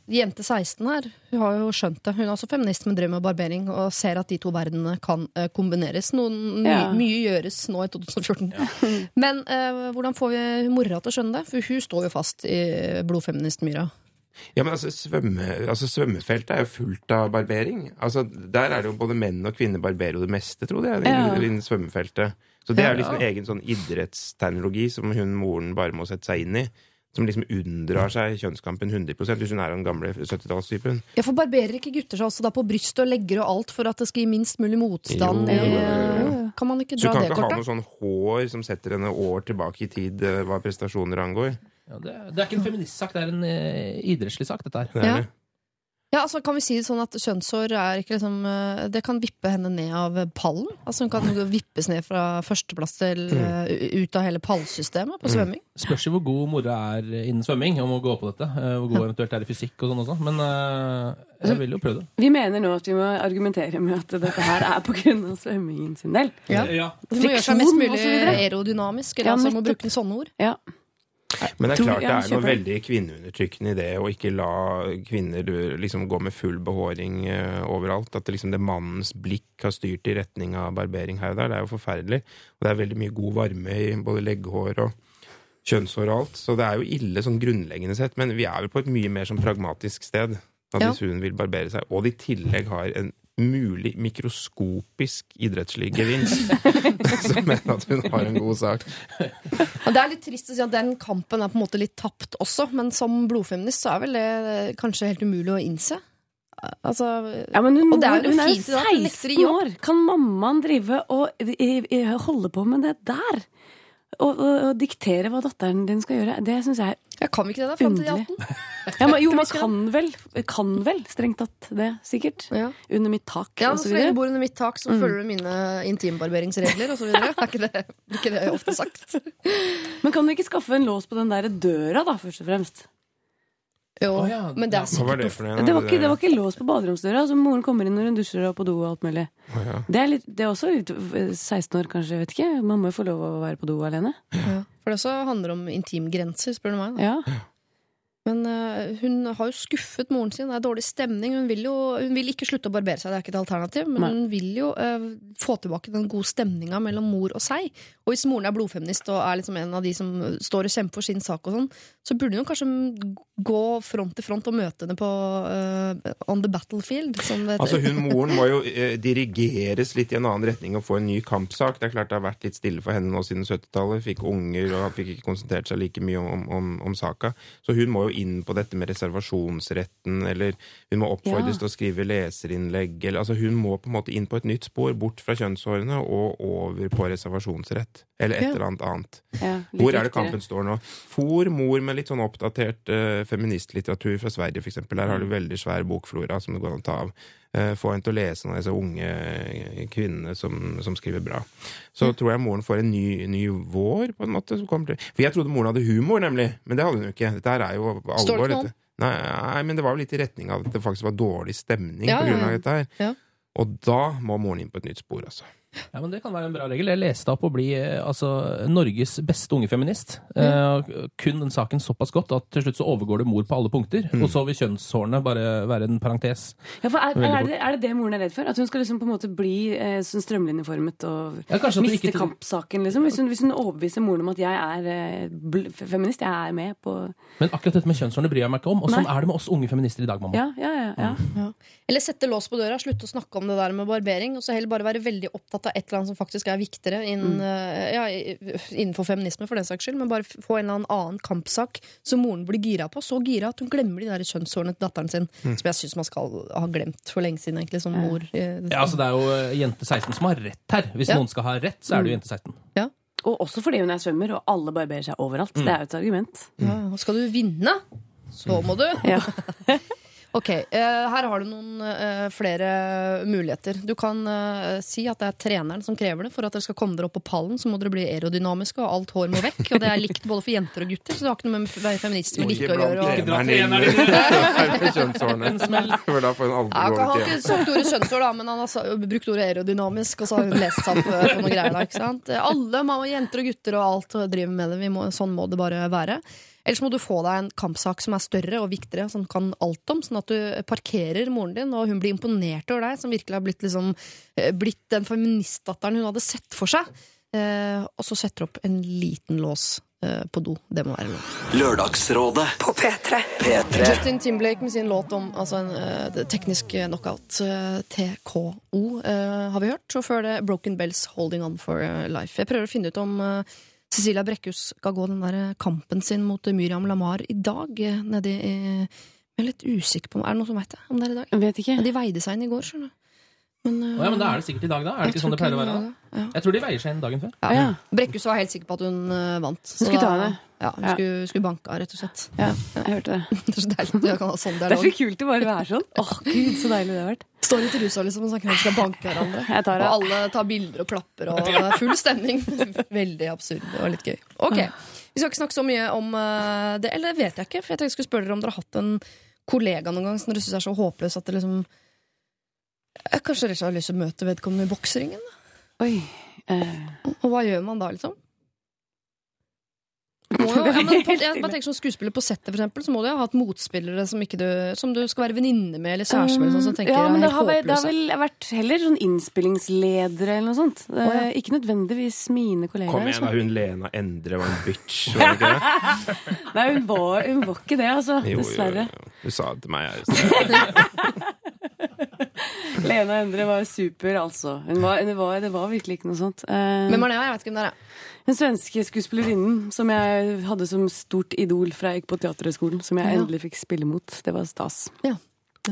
jente 16 her, hun har jo skjønt det. Hun er også feminist, men driver med barbering og ser at de to verdenene kan eh, kombineres. Noen, my, Ja. Mye gjøres nå i 2014. Men eh, hvordan får vi mora til å skjønne det? For hun står jo fast i blodfeministmyra. Ja, men altså, svømme, altså Svømmefeltet er jo fullt av barbering. Altså, Der er det jo både menn og kvinner barberer jo det meste, tror jeg, Ja. innen svømmefeltet. Så det er jo liksom en egen sånn idrettsteknologi som hun moren bare må sette seg inn i. Som liksom unndrar seg kjønnskampen 100 hvis hun er den gamle 70-tallstypen. Ja, for barberer ikke gutter seg også da på brystet og legger og alt for at det skal gi minst mulig motstand? Jo, i, jo, jo, Kan man ikke Så du kan det ikke ha kortet? noe sånn hår som setter henne år tilbake i tid eh, hva prestasjoner angår. Ja, det, det er ikke en feministsak, det er en eh, idrettslig sak, dette her. Det er Ja. Ja, altså Kan vi si det sånn at kjønnshår er ikke liksom eh, Det kan vippe henne ned av pallen? Altså Hun kan vippes ned fra førsteplass til Mm. eh, ut av hele pallsystemet på svømming? Spørs jo hvor god mora er innen svømming, om å gå på dette. eh, Hvor god eventuelt er i fysikk og sånn også. Men eh, jeg vil jo prøve det. Vi mener nå at vi må argumentere med at dette her er på grunn av svømmingen sin del. Ja. Ja. Du må gjøre seg mest mulig og så videre. aerodynamisk. Eller Ja, altså må bruke sånne ord. Ja. Men det er klart det er noe veldig kvinneundertrykkende i det å ikke la kvinner uh, liksom gå med full behåring uh, overalt. At det liksom det mannens blikk har styrt i retning av barbering her og der. Det er jo forferdelig. Og det er veldig mye god varme i både legghår og kjønnshår og alt. Så det er jo ille sånn grunnleggende sett. Men vi er vel på et mye mer sånn pragmatisk sted. At Ja. hvis hun vil barbere seg, og det i tillegg har en mulig mikroskopisk idrettslig gevinst, så mener at hun har en god sak. Og det er litt trist å si at den kampen er på en måte litt tapt også, men som blodfeminist så er vel det kanskje helt umulig å innse. Altså Ja, men hun, Og det er jo hun er fint jo i dag, det er lettere 16 jobb. år! Kan mammaen drive og i, i, holde på med det der? Og, og, og diktere hva datteren din skal gjøre? Det syns jeg er ja, Kan vi ikke det, da? Fram til de 18? Ja, men, jo, man kan vel, kan vel strengt tatt det, sikkert. Ja. Under mitt tak, Ja, og så så lenge du bor under mitt tak, så følger du mine intimbarberingsregler osv. Er ikke det, blir ikke det ofte sagt? Men kan du ikke skaffe en lås på den der døra, da, først og fremst? Jo, oh, ja. men det er Hva var det for noe? Det var ikke, det var ikke lås på baderomsdøra. Altså, moren kommer inn når hun dusjer og på do og alt mulig. Oh, ja. Det er, litt, det er også litt eh, 16 år, kanskje. vet ikke. Man må jo få lov å være på do alene. ja. For det også handler om intimgrenser, spør du meg. Da. Ja. Men eh, hun har jo skuffet moren sin. Det er dårlig stemning. Hun vil jo hun vil ikke slutte å barbere seg, det er ikke et alternativ. Men Nei. hun vil jo uh, få tilbake den gode stemninga mellom mor og seg. Og hvis moren er blodfeminist og er liksom en av de som står og kjemper for sin sak, og sånn, så burde hun kanskje gå front til front og møte henne på uh, on the battlefield, som det heter. Altså hun Moren må jo uh, dirigeres litt i en annen retning og få en ny kampsak. Det er klart det har vært litt stille for henne nå siden 70-tallet. Fikk unger og fikk ikke konsentrert seg like mye om, om, om saka. Så hun må jo inn på dette med reservasjonsretten, eller hun må oppfordres Ja. til å skrive leserinnlegg. Eller, altså hun må på en måte inn på et nytt spor, bort fra kjønnshårene og over på reservasjonsrett. Eller et Ja. eller annet annet. Ja, Hvor er det viktigere. kampen står nå? For mor med litt sånn oppdatert uh, feministlitteratur fra Sverige, eksempel. Der har du veldig svær bokflora som det går an å ta av. Eh, få henne til å lese noen av disse unge eh, kvinnene som, som skriver bra. Så tror jeg moren får en ny, ny vår, på en måte. For jeg trodde moren hadde humor, nemlig. Men det hadde hun jo ikke. Dette er jo alvor. Står det dette. Nei, nei, men det var jo litt i retning av at det faktisk var dårlig stemning Ja, på grunn av dette her. Ja. Og da må moren inn på et nytt spor, altså. Ja, men Det kan være en bra regel. Jeg leste opp å bli eh, altså, Norges beste unge feminist. Eh, kun den saken såpass godt at til slutt så overgår det mor på alle punkter. Mm. Og så vil kjønnshårene bare være en parentes. Ja, for er, er, det, er det det moren er redd for? At hun skal liksom på en måte bli eh, sånn strømlinjeformet og Ja, miste ikke- kampsaken, liksom? Hvis hun, hvis hun overbeviser moren om at jeg er eh, feminist, jeg er med på Men akkurat dette med kjønnshårene bryr jeg meg ikke om. Og sånn Nei. er det med oss unge feminister i dag, mamma. Ja, ja, ja. ja. Ja. Eller sette lås på døra, slutte å snakke om det der med barbering, og så heller bare være veldig opptatt av et eller annet som faktisk er viktigere innen, eh, ja, innenfor feminisme, for den saks skyld, men bare få en eller annen kampsak som moren blir gira på. Så gira at hun glemmer de der kjønnshårene til datteren sin, som jeg syns man skal ha glemt for lenge siden, egentlig, som mor. eh, Ja, altså Det er jo eh, jente 16 som har rett her. Hvis Ja. noen skal ha rett, så er det jo jente 16. Og også fordi hun er svømmer, og alle barberer seg overalt. Det er jo et argument. Ja, og skal du vinne, så må du. Ja. Ok, eh, her har du noen eh, flere muligheter. Du kan eh, si at det er treneren som krever det. For at dere skal komme dere opp på pallen, så må dere bli aerodynamiske, og alt hår må vekk. Og det er likt både for jenter og gutter, så det har ikke noe med å være feminist eller ikke å gjøre. Og... Ikke blant treneren da får aldri Ja, han har ikke sagt ordet kjønnshår, da, men han har brukt ordet aerodynamisk, og så har hun lest seg opp på noen greier. Da, ikke sant? Alle, mamma, jenter og gutter og alt driver med det. Vi må, sånn må det bare være. Ellers må du få deg en kampsak som er større og viktigere, som kan alt om, sånn at du parkerer moren din, og hun blir imponert over deg, som virkelig har blitt, liksom, eh, blitt den feministdatteren hun hadde sett for seg. Eh, og så setter opp en liten lås eh, på do. Det må være lov. Lørdagsrådet På P3. P3. Justin Timberlake med sin låt om altså en eh, teknisk knockout, eh, TKO, eh, har vi hørt. Og før det Broken Bells Holding On For Life. Jeg prøver å finne ut om eh, Cecilia Brekkhus skal gå den der eh, kampen sin mot eh, Myriam Lamar i dag. eh, Nedi i Jeg er litt usikker på Er det noen som veit det? Om det er i dag? Jeg vet ikke. Ja, de veide seg inn i går, skjønner du. Men, Å ja, men da er det sikkert i dag, da? Er det ikke sånn det pleier å være? da? Ja. Jeg tror de veier seg inn dagen før. Ja. Ja. Brekkhus var helt sikker på at hun uh, vant. Hun skulle ta. Ja, hun Ja. Skulle, skulle banke henne, rett og slett. Ja, jeg hørte det. Det er så deilig at jeg kan ha sånn Det er så kult å bare være sånn. Åh, gud, så deilig det har vært. Står i rusa liksom, og snakker om at de skal banke hverandre. Og alle tar bilder og klapper, og full stemning. Veldig absurd og litt gøy. Ok, Vi skal ikke snakke så mye om eh, det, eller det vet jeg ikke. For jeg tenkte jeg skulle spørre dere om dere har hatt en kollega noen gang som dere syns er så håpløs at det liksom eh, Kanskje dere har lyst til å møte vedkommende i bokseringen? Oi. Eh, Og hva gjør man da, liksom? Jo, ja, men på, jeg bare tenker som Skuespiller på settet, for eksempel, så må du ha hatt motspillere som, ikke du, som du skal være venninne med, eller kjæreste med, sånn, som tenker ja, men det har, det har vel vært heller sånn innspillingsledere eller noe sånt. Oh, ja. Ikke nødvendigvis mine kolleger. Kom igjen, altså. da. Hun Lena Endre var en bitch, var det ikke det? Nei, hun var, hun var ikke det, altså. Jo, Dessverre. jo. Du sa det til meg jeg. Lena Endre var super, altså. Hun var, det, var, det var virkelig ikke noe sånt. Eh, Hvem er det? Jeg vet ikke hvem det er. Den svenske skuespillerinnen som jeg hadde som stort idol fra jeg gikk på Teaterhøgskolen, som jeg Ja. endelig fikk spille mot. Det var stas. Ja.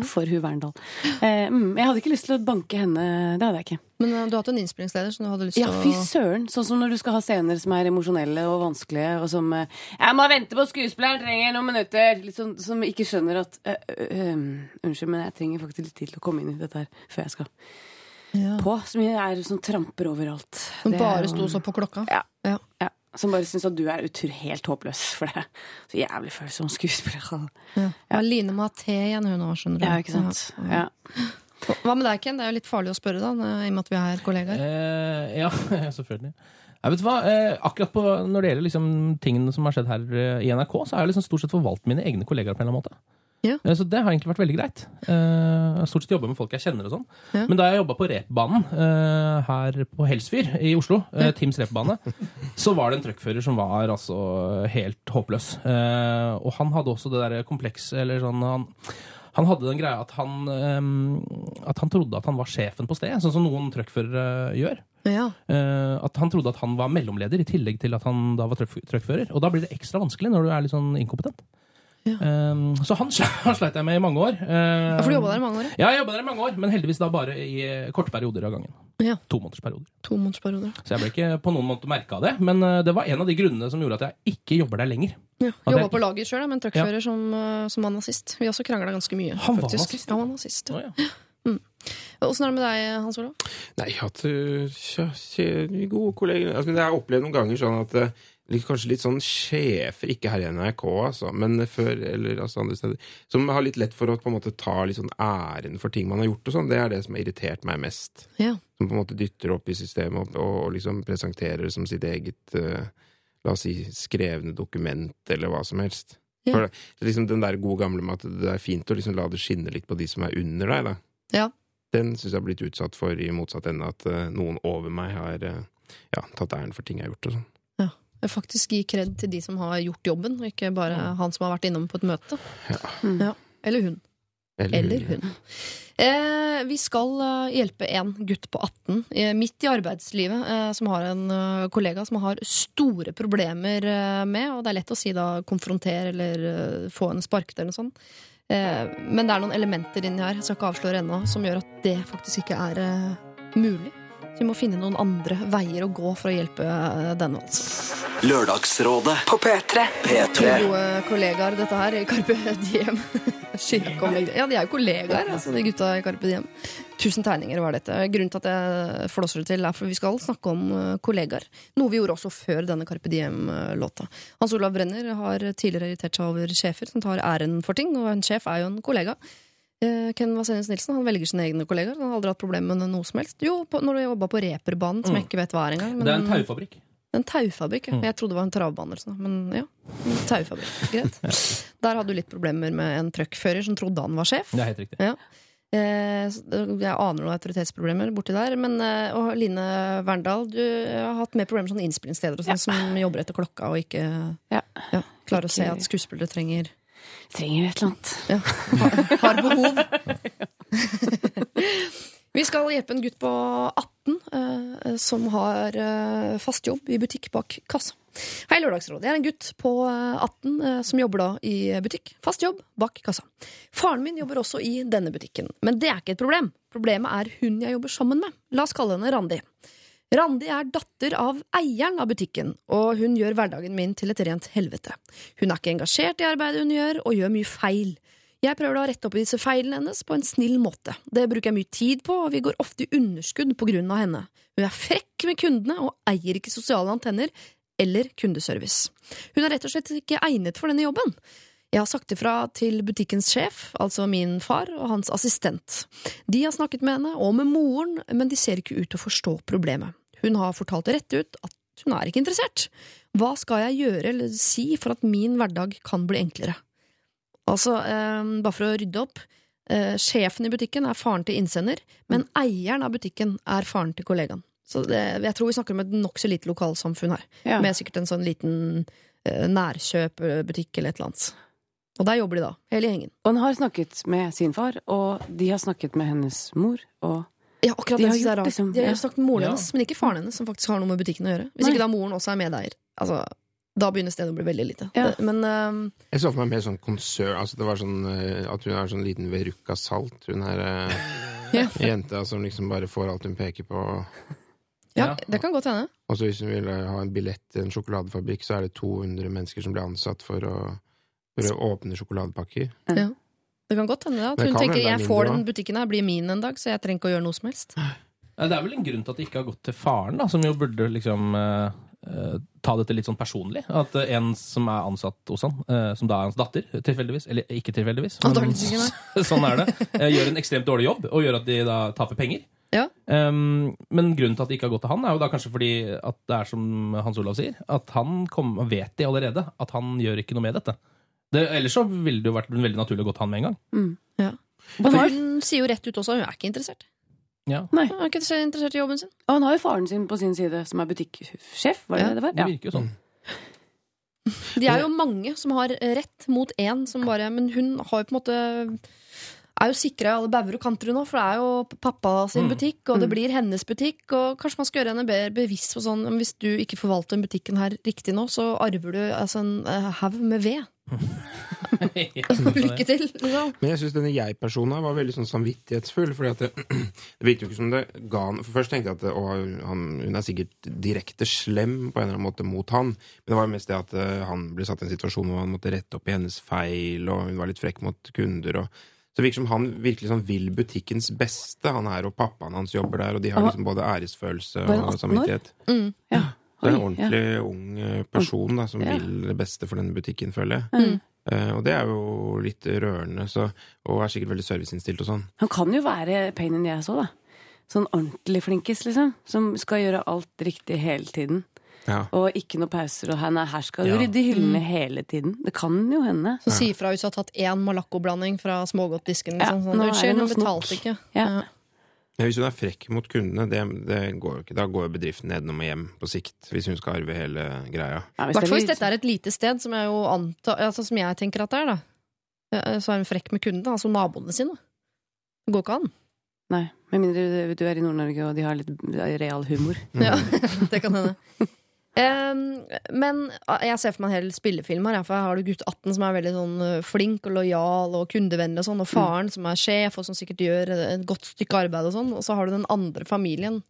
For Hu Verndal. Eh, mm, jeg hadde ikke lyst til å banke henne. Det hadde jeg ikke. Men uh, du har hatt en innspillingsleder som du hadde lyst til Ja, til fy søren. Sånn som når du skal ha scener som er emosjonelle og vanskelige, og som eh, 'Jeg må vente på skuespilleren, trenger noen minutter.' Sånn, som ikke skjønner at eh, eh, um, Unnskyld, men jeg trenger faktisk litt tid til å komme inn i dette her før jeg skal ja. på. Som er sånn tramper overalt. Som bare sto så på klokka? Ja. Ja. ja. Som bare syns at du er utur helt håpløs for det. Så jævlig følsom skuespiller. Ja. Ja. Line må ha te igjen, hun òg, skjønner du. Ja, ikke sant. Ja. Hva med deg, Ken? Det er jo litt farlig å spørre, da, i og med at vi er kollegaer. Eh, ja, selvfølgelig. Jeg vet hva, eh, akkurat på, Når det gjelder liksom, tingene som har skjedd her eh, i NRK, så har jeg liksom stort sett forvalgt mine egne kollegaer på en eller annen måte. Ja. Eh, Så det har egentlig vært veldig greit. Eh, Jeg har stort sett jobba med folk jeg kjenner og sånn. Ja. Men da jeg jobba på repbanen eh, her på Helsfyr i Oslo, ja. Tims repbane, så var det en truckfører som var altså helt håpløs. Og han hadde også det derre kompleks Eller sånn han, han hadde den greia at han, at han trodde at han var sjefen på stedet, sånn som noen truckførere gjør. Ja. At han trodde at han var mellomleder, i tillegg til at han da var truck- truckfører. Og da blir det ekstra vanskelig når du er litt sånn inkompetent. Ja. Eh, så han, han sleit jeg med i mange år. Uh, Ja, For du jobba der i mange år? ja? Ja, jeg jobba der i mange år, men heldigvis da bare i eh, korte perioder av gangen. Ja. Tomånedersperioder. To. Så jeg ble ikke på noen måte merka av det, men eh, det var en av de grunnene som gjorde at jeg ikke jobber der lenger. Ja. Jobba på lager sjøl, med en truckfører som, uh, som var nazist. Vi også krangla ganske mye. Han var faktisk. nazist? Han var nazist. Ja. ja. Åssen er det med deg, Hans Olav? Nei, jeg har hatt gode kolleger. Altså, men jeg har opplevd noen ganger sånn at Kanskje litt sånn sjefer, ikke her i NRK, altså, men før eller altså andre steder, som har litt lett for å på en måte ta litt sånn æren for ting man har gjort og sånn. Det er det som har irritert meg mest. Ja. Som på en måte dytter opp i systemet og, og liksom presenterer det som sitt eget uh, La oss si skrevne dokument, eller hva som helst. Ja. For liksom Den der gode gamle med at det er fint å liksom la det skinne litt på de som er under deg, da. Ja. Den syns jeg har blitt utsatt for i motsatt ende, at uh, noen over meg har uh, ja, tatt æren for ting jeg har gjort og sånn. Faktisk gi kred til de som har gjort jobben, og ikke bare han som har vært innom på et møte. Ja. Eller hun. Eller hun. Eh, vi skal eh, hjelpe en gutt på 18 eh, midt i arbeidslivet eh, som har en eh, kollega som har store problemer med, og det er lett å si da konfrontere eller få en sparket eller noe sånt. Eh, men det er noen elementer inni her jeg skal ikke avsløre ennå, som gjør at det faktisk ikke er mulig. Så vi må finne noen andre veier å gå for å hjelpe eh, denne, altså. Lørdagsrådet På P3. P3 Gode kollegaer, dette her, i Carpe Diem. Ja, de er jo kollegaer, altså, de gutta i Carpe Diem. Tusen tegninger var dette. Grunnen til at jeg flåser det til, er for vi skal snakke om eh, kollegaer. Noe vi gjorde også før denne Carpe Diem-låta. Hans Olav Brenner har tidligere irritert seg over sjefer som tar æren for ting, og en sjef er jo en kollega. Eh, Ken Vasenius Nilsen han velger sine egne kollegaer. Han har aldri hatt problemer med noe som helst. Jo, på, når du jobba på reperbanen, som jeg ikke vet hva er engang. men- Det er en taufabrikk. en taufabrikk, ja. Jeg trodde det var en travbane, eller sånn, men ja. En taufabrikk, greit. Der hadde du litt problemer med en truckfører som trodde han var sjef. Det er helt riktig. Ja. Eh, jeg aner noen autoritetsproblemer borti der. Men, eh, og Line Verndal, du har hatt mer problemer med sånne innspillingssteder og sånn, som jobber etter klokka og ikke Ja. ja, klarer å se at skuespillere trenger Trenger et eller annet. ja, har, behov. Vi skal hjelpe en gutt på 18 eh, som har eh, fast jobb i butikk bak kassa. Hei, Lørdagsrådet. Jeg er en gutt på eh, 18 eh, som jobber da i butikk. Fast jobb bak kassa. Faren min jobber også i denne butikken, men det er ikke et problem. Problemet er hun jeg jobber sammen med. La oss kalle henne Randi. Randi er datter av eieren av butikken, og hun gjør hverdagen min til et rent helvete. Hun er ikke engasjert i arbeidet hun gjør, og gjør mye feil. Jeg prøver da å rette opp i disse feilene hennes på en snill måte. Det bruker jeg mye tid på, og vi går ofte i underskudd på grunn av henne. Hun er frekk med kundene og eier ikke sosiale antenner eller kundeservice. Hun er rett og slett ikke egnet for denne jobben. Jeg har sagt ifra til butikkens sjef, altså min far, og hans assistent. De har snakket med henne, og med moren, men de ser ikke ut til å forstå problemet. Hun har fortalt rett ut at hun er ikke interessert. Hva skal jeg gjøre eller si for at min hverdag kan bli enklere? Altså, eh, bare for å rydde opp. Eh, sjefen i butikken er faren til innsender, men eieren av butikken er faren til kollegaen. Så det, jeg tror vi snakker om et nokså lite lokalsamfunn her, Ja. med sikkert en sånn liten eh, nærkjøpbutikk eller et eller annet. Og der jobber de da, hele gjengen. Og han har snakket med sin far, og de har snakket med hennes mor. Og Ja, akkurat De det har gjort liksom- De har ja. sagt moren Ja. hennes, men ikke faren hennes, som faktisk har noe med butikken å gjøre. Hvis Nei. ikke da moren også er medeier. Altså, da begynner stedet å bli veldig lite. Ja. Det, men uh, Jeg så for meg mer sånn konsern altså Det var sånn eh, at hun er sånn liten Veruca Salt. Hun er uh, Ja. jenta som liksom bare får alt hun peker på. ja, Ja. det kan godt hende. Og så hvis hun vil eh, ha en billett til en sjokoladefabrikk, så er det 200 mennesker som blir ansatt for å, for å åpne sjokoladepakker. Det kan godt hende ja, at hun tenker er jeg får den butikken her, blir min en dag, så jeg trenger ikke å gjøre noe som helst. Det er vel en grunn til at det ikke har gått til faren, da, som jo burde liksom eh, eh, ta dette litt sånn personlig. At eh, en som er ansatt hos han, eh, som da er hans datter, tilfeldigvis, eller ikke tilfeldigvis, men sånn er det, eh, gjør en ekstremt dårlig jobb, og gjør at de da taper penger. Ja. Um, men grunnen til at det ikke har gått til han, er jo da kanskje fordi at det er som Hans Olav sier, at han kom, vet de allerede at han gjør ikke noe med dette. Det, ellers så ville det jo vært veldig naturlig å gå til han med en gang. Ja. han Hun sier jo rett ut også, at hun er ikke interessert. Ja, nei, Hun er ikke interessert i jobben sin. og han har jo faren sin på sin side, som er butikksjef. Var det Ja, det det var? Det virker jo sånn. De er jo mange som har rett mot én som bare Men hun har jo på en måte er jo sikra i alle bauger og kanter nå, for det er jo pappa sin Mm. butikk, og det blir hennes butikk. Og kanskje man skal gjøre henne bedre bevisst på sånn Hvis du ikke forvalter den butikken her riktig nå, så arver du altså en eh, haug med ved. Lykke til, liksom. Men jeg syns denne jeg-personen var veldig sånn samvittighetsfull. fordi at det, det virket jo ikke som det ga han For først tenkte jeg at å, han, hun er sikkert direkte slem på en eller annen måte mot han. Men det var mest det at eh, han ble satt i en situasjon hvor han måtte rette opp i hennes feil, og hun var litt frekk mot kunder. og så det virker som han virkelig sånn vil butikkens beste. Han er og pappaen hans jobber der, og de har liksom både æresfølelse Var han 18 og samvittighet. Mm. Ja. Det er en ordentlig ordentlig ung eh, person da, som Ja. vil det beste for denne butikken, føler jeg. Mm. Uh, og det er jo litt rørende, så, og er sikkert veldig serviceinnstilt og sånn. Han kan jo være pain in the ass òg, da. Sånn ordentlig flinkis, liksom. Som skal gjøre alt riktig hele tiden. Ja. Og ikke noe pauser. Og han er her skal du Ja. rydde hyllene hele tiden. Det kan jo hende. Så si ifra hvis du har tatt én Malaco-blanding fra smågodtdisken. Ja, Liksom. Sånn, nå er det Unnskyld, noe nå betalte ikke. Ja. Hvis hun er frekk mot kundene, det, det går jo ikke. Da går jo bedriften nedenom og hjem på sikt, hvis hun skal arve hele greia. I hvert fall hvis dette er et lite sted, som jeg jo antar Altså som jeg tenker at det er, da. Så er hun frekk med kundene, altså naboene sine. Det går ikke an. Nei, med mindre du- du er i Nord-Norge og de har litt real humor. Ja, det kan hende. Men ah, jeg ser for meg en hel spillefilm her. For her har du gutt 18 som er veldig sånn eh, flink og lojal og kundevennlig, og sånn, og faren som er sjef og som sikkert gjør et godt stykke arbeid. Og sånn Og så har du den andre familien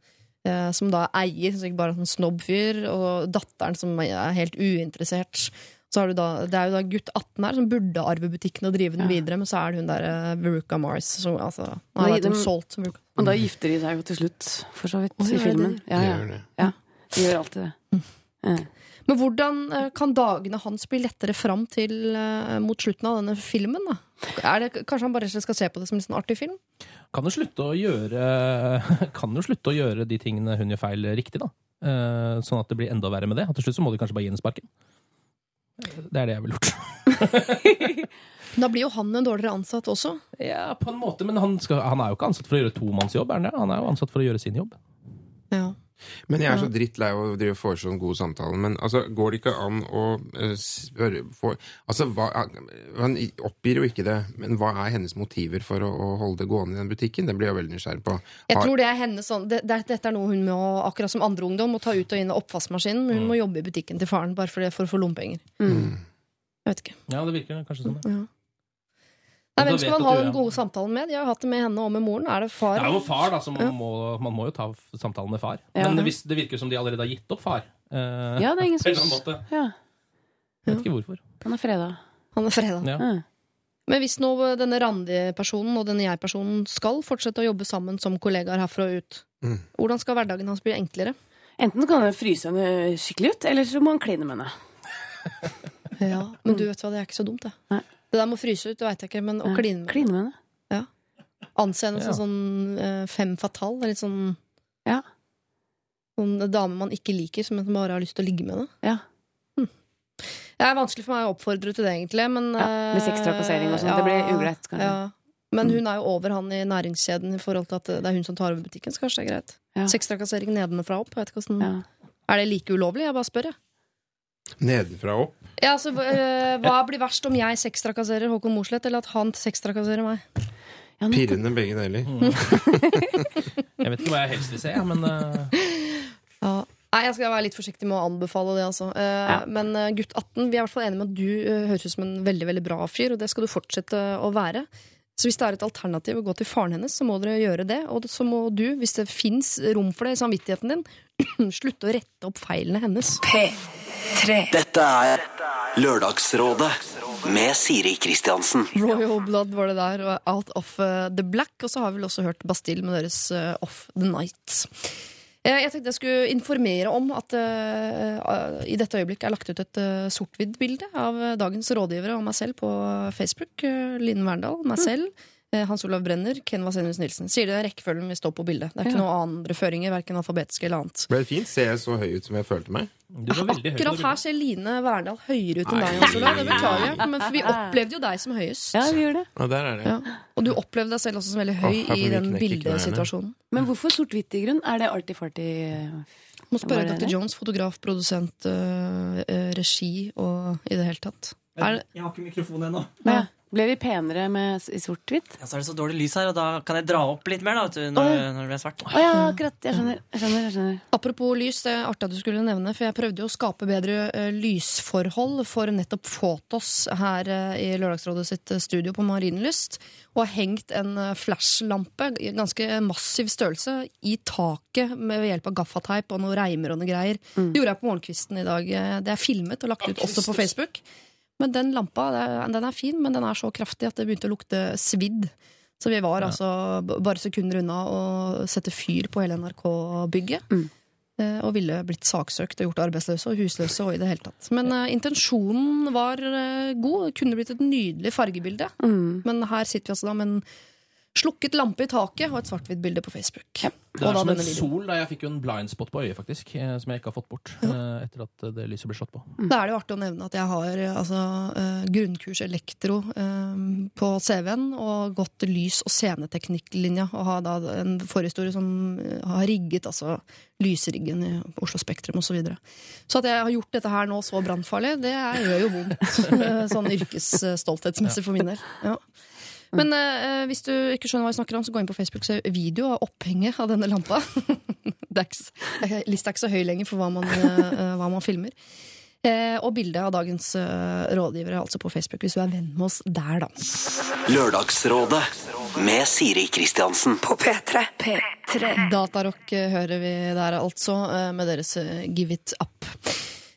eh, som da eier, som sikkert bare er en sånn snobbfyr, og datteren som er helt uinteressert. Så har du da, det er jo da gutt 18 her som burde arve butikken og drive den videre, men så er det hun der uh, Veruca Mars som altså har vært solgt som Veruca. Og da gifter de seg jo til slutt, for så vidt, Å, i filmen. Det. Ja, ja. det. ja. De gjør alltid det. Ja. Men hvordan eh, kan dagene hans bli lettere fram til eh, mot slutten av denne filmen? da? Er det, kanskje han bare skal se på det som en sånn artig film? Kan jo slutte å gjøre Kan jo slutte å gjøre de tingene hun gjør feil, riktig, da. Eh, Sånn at det blir enda verre med det. Og til slutt så må de kanskje bare gi henne sparken. Det er det jeg ville gjort. Da blir jo han en dårligere ansatt også. Ja, på en måte, men han, skal, han er jo ikke ansatt for å gjøre tomannsjobb, er han det? Han er jo ansatt for å gjøre sin jobb. Ja. Men jeg er så drittlei av å foreslå gode samtaler. Men altså, går det ikke an å eh, spørre for, Altså, hva, Han oppgir jo ikke det, men hva er hennes motiver for å, å holde det gående i den butikken? Det blir jeg veldig nysgjerrig på. Jeg tror det er hennes sånn det, det, Dette er noe hun må, akkurat som andre ungdom, må ta ut og inn av oppvaskmaskinen. Men hun må jobbe i butikken til faren bare for, det, for å få lommepenger. Jeg vet ikke. Ja, det virker kanskje sånn. ja. Nei, hvem skal man ha du- den gode samtalen med? Jeg har hatt det med henne og med moren. Er det far? Det er jo far, da, så man, Ja. må, man må jo ta samtalen med far. Ja. Men det, det virker som de allerede har gitt opp far. Eh, Ja, det er ingen som. Ja, Jeg vet ikke hvorfor. han er freda. Han er freda. Ja. Ja. Men hvis nå denne Randi-personen og denne jeg-personen skal fortsette å jobbe sammen som kollegaer herfra og ut, Mm. hvordan skal hverdagen hans bli enklere? Enten kan han fryse henne skikkelig ut, eller så må han kline med henne. Ja, Men du vet hva, det er ikke så dumt, det. Nei. Det der med å fryse ut, det veit jeg ikke, men å Ja, kline med Kline med henne. Anse henne som sånn eh, fem fatal. Litt sånn Ja. Sånn dame man ikke liker, som bare har lyst til å ligge med det. Ja. Det er vanskelig for meg å oppfordre til det, egentlig. Men, Ja, med eh, sextrakassering og sånt. Det blir ugreit, kanskje. Ja. Men hun er jo over han i næringskjeden i forhold til at det er hun som tar over butikken. Så kanskje det er greit. Ja. Sextrakassering nedenfra opp. Jeg vet ikke hvordan... Ja. Er det like ulovlig? Jeg bare spør, jeg. Nedenfra og opp. Ja, altså, hva blir verst om jeg sextrakasserer Håkon Mosleth, eller at han sextrakasserer meg? Ja, men... Pirrende begge deler. Jeg vet ikke hva jeg helst vil se, ja, men uh... Ja. Nei, jeg skal være litt forsiktig med å anbefale det, altså. Uh, Ja. Men uh, gutt 18, vi er i hvert fall enige med at du høres ut som en veldig veldig bra fyr, og det skal du fortsette å være. Så hvis det er et alternativ å gå til faren hennes, så må dere gjøre det. Og så må du, hvis det fins rom for det i samvittigheten din, slutte å rette opp feilene hennes. P3. Dette er Lørdagsrådet med Siri Kristiansen. Royal Blood var det der, og Out of eh, the Black. Og så har vi vel også hørt Bastille med deres eh, Off the Night. Eh, Jeg tenkte jeg skulle informere om at eh, i dette øyeblikk er lagt ut et uh, sort-hvitt-bilde av dagens rådgivere og meg selv på Facebook. Uh, Linn Verndal, meg selv, eh, Hans Olav Brenner, Ken Vasenius Nilsen. Sier det rekkefølgen vi står på bildet. Det er ikke Ja. noen andre føringer, verken alfabetiske eller annet. Ble det fint? Ser jeg så høy ut som jeg følte meg? du var veldig høy. Akkurat her ser Line Verndal høyere ut enn deg, Hans Olav. Det beklager jeg, men for vi opplevde jo deg som høyest. Ja, vi gjør det. Og, der er det. Ja. Og du opplevde deg selv også som veldig høy oh, i den bildesituasjonen. Men hvorfor sort-hvitt i grunn? Er det arty-farty? Må spørre Dr. det? Jones, fotograf, produsent, øh, øh, regi og i det hele tatt. Er Jeg har ikke mikrofon ennå. Ja. Ble vi penere med i sort-hvitt? Ja, så er det så dårlig lys her, og da kan jeg dra opp litt mer da, du, når, når det blir svart. Oh, ja, akkurat. Jeg skjønner. Jeg skjønner, jeg skjønner. apropos lys, det er artig at du skulle nevne, for jeg prøvde jo å skape bedre uh, lysforhold for nettopp Fotos her uh, i Lørdagsrådet sitt øh, studio på Marienlyst, og har hengt en flashlampe ganske massiv størrelse i taket med ved hjelp av gaffateip og noen reimer og noe greier. Det gjorde jeg på morgenkvisten i dag. Eh, Det er filmet og lagt ut også på Facebook. Men den lampa den er fin, men den er så kraftig at det begynte å lukte svidd. Så vi var altså bare sekunder unna å sette fyr på hele NRK-bygget. Mm. Eh, Og ville blitt saksøkt og gjort arbeidsløse og husløse og i det hele tatt. Men uh, intensjonen var uh, god. Det kunne blitt et nydelig fargebilde. Mm. Men her sitter vi altså da med en slukket lampe i taket og et svart-hvitt bilde på Facebook. Det er som en sol. da Jeg fikk jo en blind spot på øyet, faktisk. eh, Som jeg ikke har fått bort Ja. etter at det lyset ble slått på. Da er det jo artig å nevne at jeg har eh, altså, eh, grunnkurs elektro eh, på CV-en og gått lys- og sceneteknikklinja. Og har da en forhistorie som eh, har rigget altså, lysriggen i Oslo Spektrum osv. Så, videre. så at jeg har gjort dette her nå så brannfarlig, det er, gjør jo vondt. eh, sånn yrkesstolthetsmessig for min del. Ja. Men uh, hvis du ikke skjønner hva jeg snakker om, så gå inn på Facebook og se video av opphenget av denne lampa. er Lista er ikke så høy lenger for hva man, uh, hva man filmer. Eh, og bilde av dagens rådgivere altså på Facebook, hvis du er venn med oss der, da. Lørdagsrådet med Siri Kristiansen. På P3. P3. Datarock hører vi der altså, med deres Give It Up.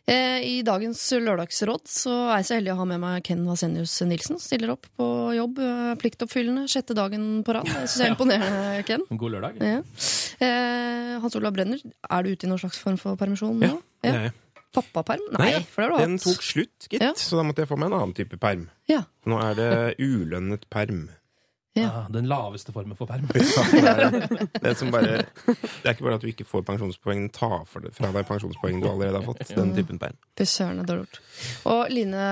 Eh, I dagens lørdagsråd så er jeg så heldig å ha med meg Ken Vasenius Nilsen. Stiller opp på jobb, eh, pliktoppfyllende, sjette dagen på rad. Jeg synes jeg er imponerende, Ken. God lørdag. Ja. Eh, Hans Olav Brenner, er du ute i noen slags form for permisjon nå? Ja, ja. er. Pappaperm? Nei, Nei, for det har du hatt. Den tok slutt, gitt, Ja. så da måtte jeg få meg en annen type perm. Ja. Nå er det ulønnet perm. Ja. Ah, den laveste formen for perm. Det er, det, bare, det er ikke bare at du ikke får pensjonspoeng, den tar for det, fra deg pensjonspoeng du allerede har fått. Den typen perm. Fy søren, det er dårlig. Og Line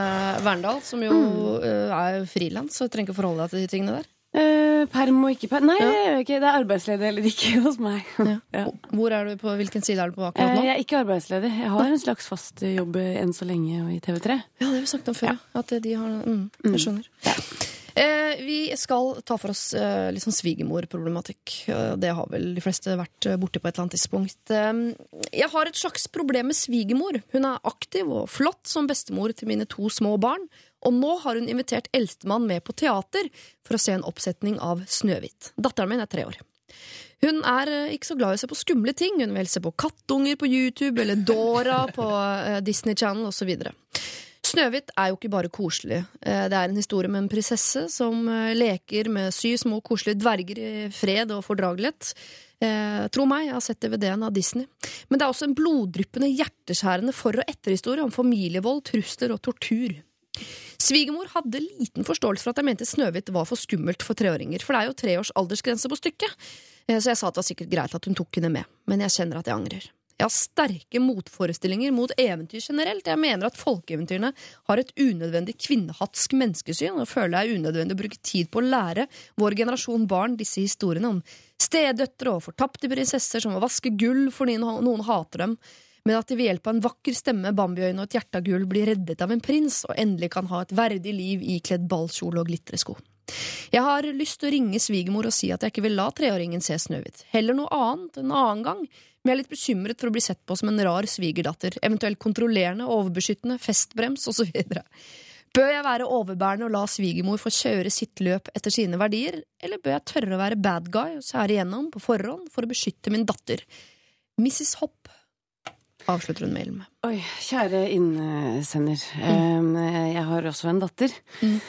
Verndal, som jo mm. er frilans, så trenger ikke forholde deg til de tingene der. Eh, perm og ikke perm Nei, Ja. det ikke. Det er arbeidsledig eller ikke hos meg. Ja. Hvor er du på, Hvilken side er du på Eh, akkurat nå? jeg er ikke arbeidsledig. Jeg har en slags fast jobb eh, enn så lenge i TV3. Ja, det har vi snakket om før. ja. At de har mm, Jeg skjønner. Eh, vi skal ta for oss eh, litt sånn svigermorproblematikk. Eh, det har vel de fleste vært eh, borti på et eller annet tidspunkt. Eh, jeg har et slags problem med svigermor. Hun er aktiv og flott som bestemor til mine to små barn. Og nå har hun invitert eldstemann med på teater for å se en oppsetning av Snøhvit. Datteren min er tre år. Hun er eh, ikke så glad i å se på skumle ting. Hun vil se på kattunger på YouTube eller Dora på eh, Disney Channel osv. Snøhvit er jo ikke bare koselig. Eh, Det er en historie med en prinsesse som eh, leker med syv små koselige dverger i fred og fordragelighet. Eh, tro meg, jeg har sett DVD-en av Disney. Men det er også en bloddryppende, hjerteskjærende for- og etterhistorie om familievold, trusler og tortur. Svigermor hadde liten forståelse for at jeg mente Snøhvit var for skummelt for treåringer, for det er jo tre års aldersgrense på stykket. Eh, Så jeg sa at det var sikkert greit at hun tok henne med, men jeg kjenner at jeg angrer. Jeg har sterke motforestillinger mot eventyr generelt. Jeg mener at folkeeventyrene har et unødvendig kvinnehatsk menneskesyn, og føler det er unødvendig å bruke tid på å lære vår generasjon barn disse historiene om stedøtre og fortapte prinsesser som må vaske gull fordi noen hater dem, men at de ved hjelp av en vakker stemme, bambiøyne og et hjerte av gull blir reddet av en prins og endelig kan ha et verdig liv ikledd ballkjole og glitresko. Jeg har lyst til å ringe svigermor og si at jeg ikke vil la treåringen se Snøhvit. Heller noe annet en annen gang, men jeg er litt bekymret for å bli sett på som en rar svigerdatter, eventuelt kontrollerende, overbeskyttende, festbrems osv. Bør jeg være overbærende og la svigermor få kjøre sitt løp etter sine verdier, eller bør jeg tørre å være bad guy og skjære igjennom på forhånd for å beskytte min datter? Mrs. Hopp, avslutter hun mailen med. Oi, kjære innsender. Mm. Jeg har også en datter. Mm.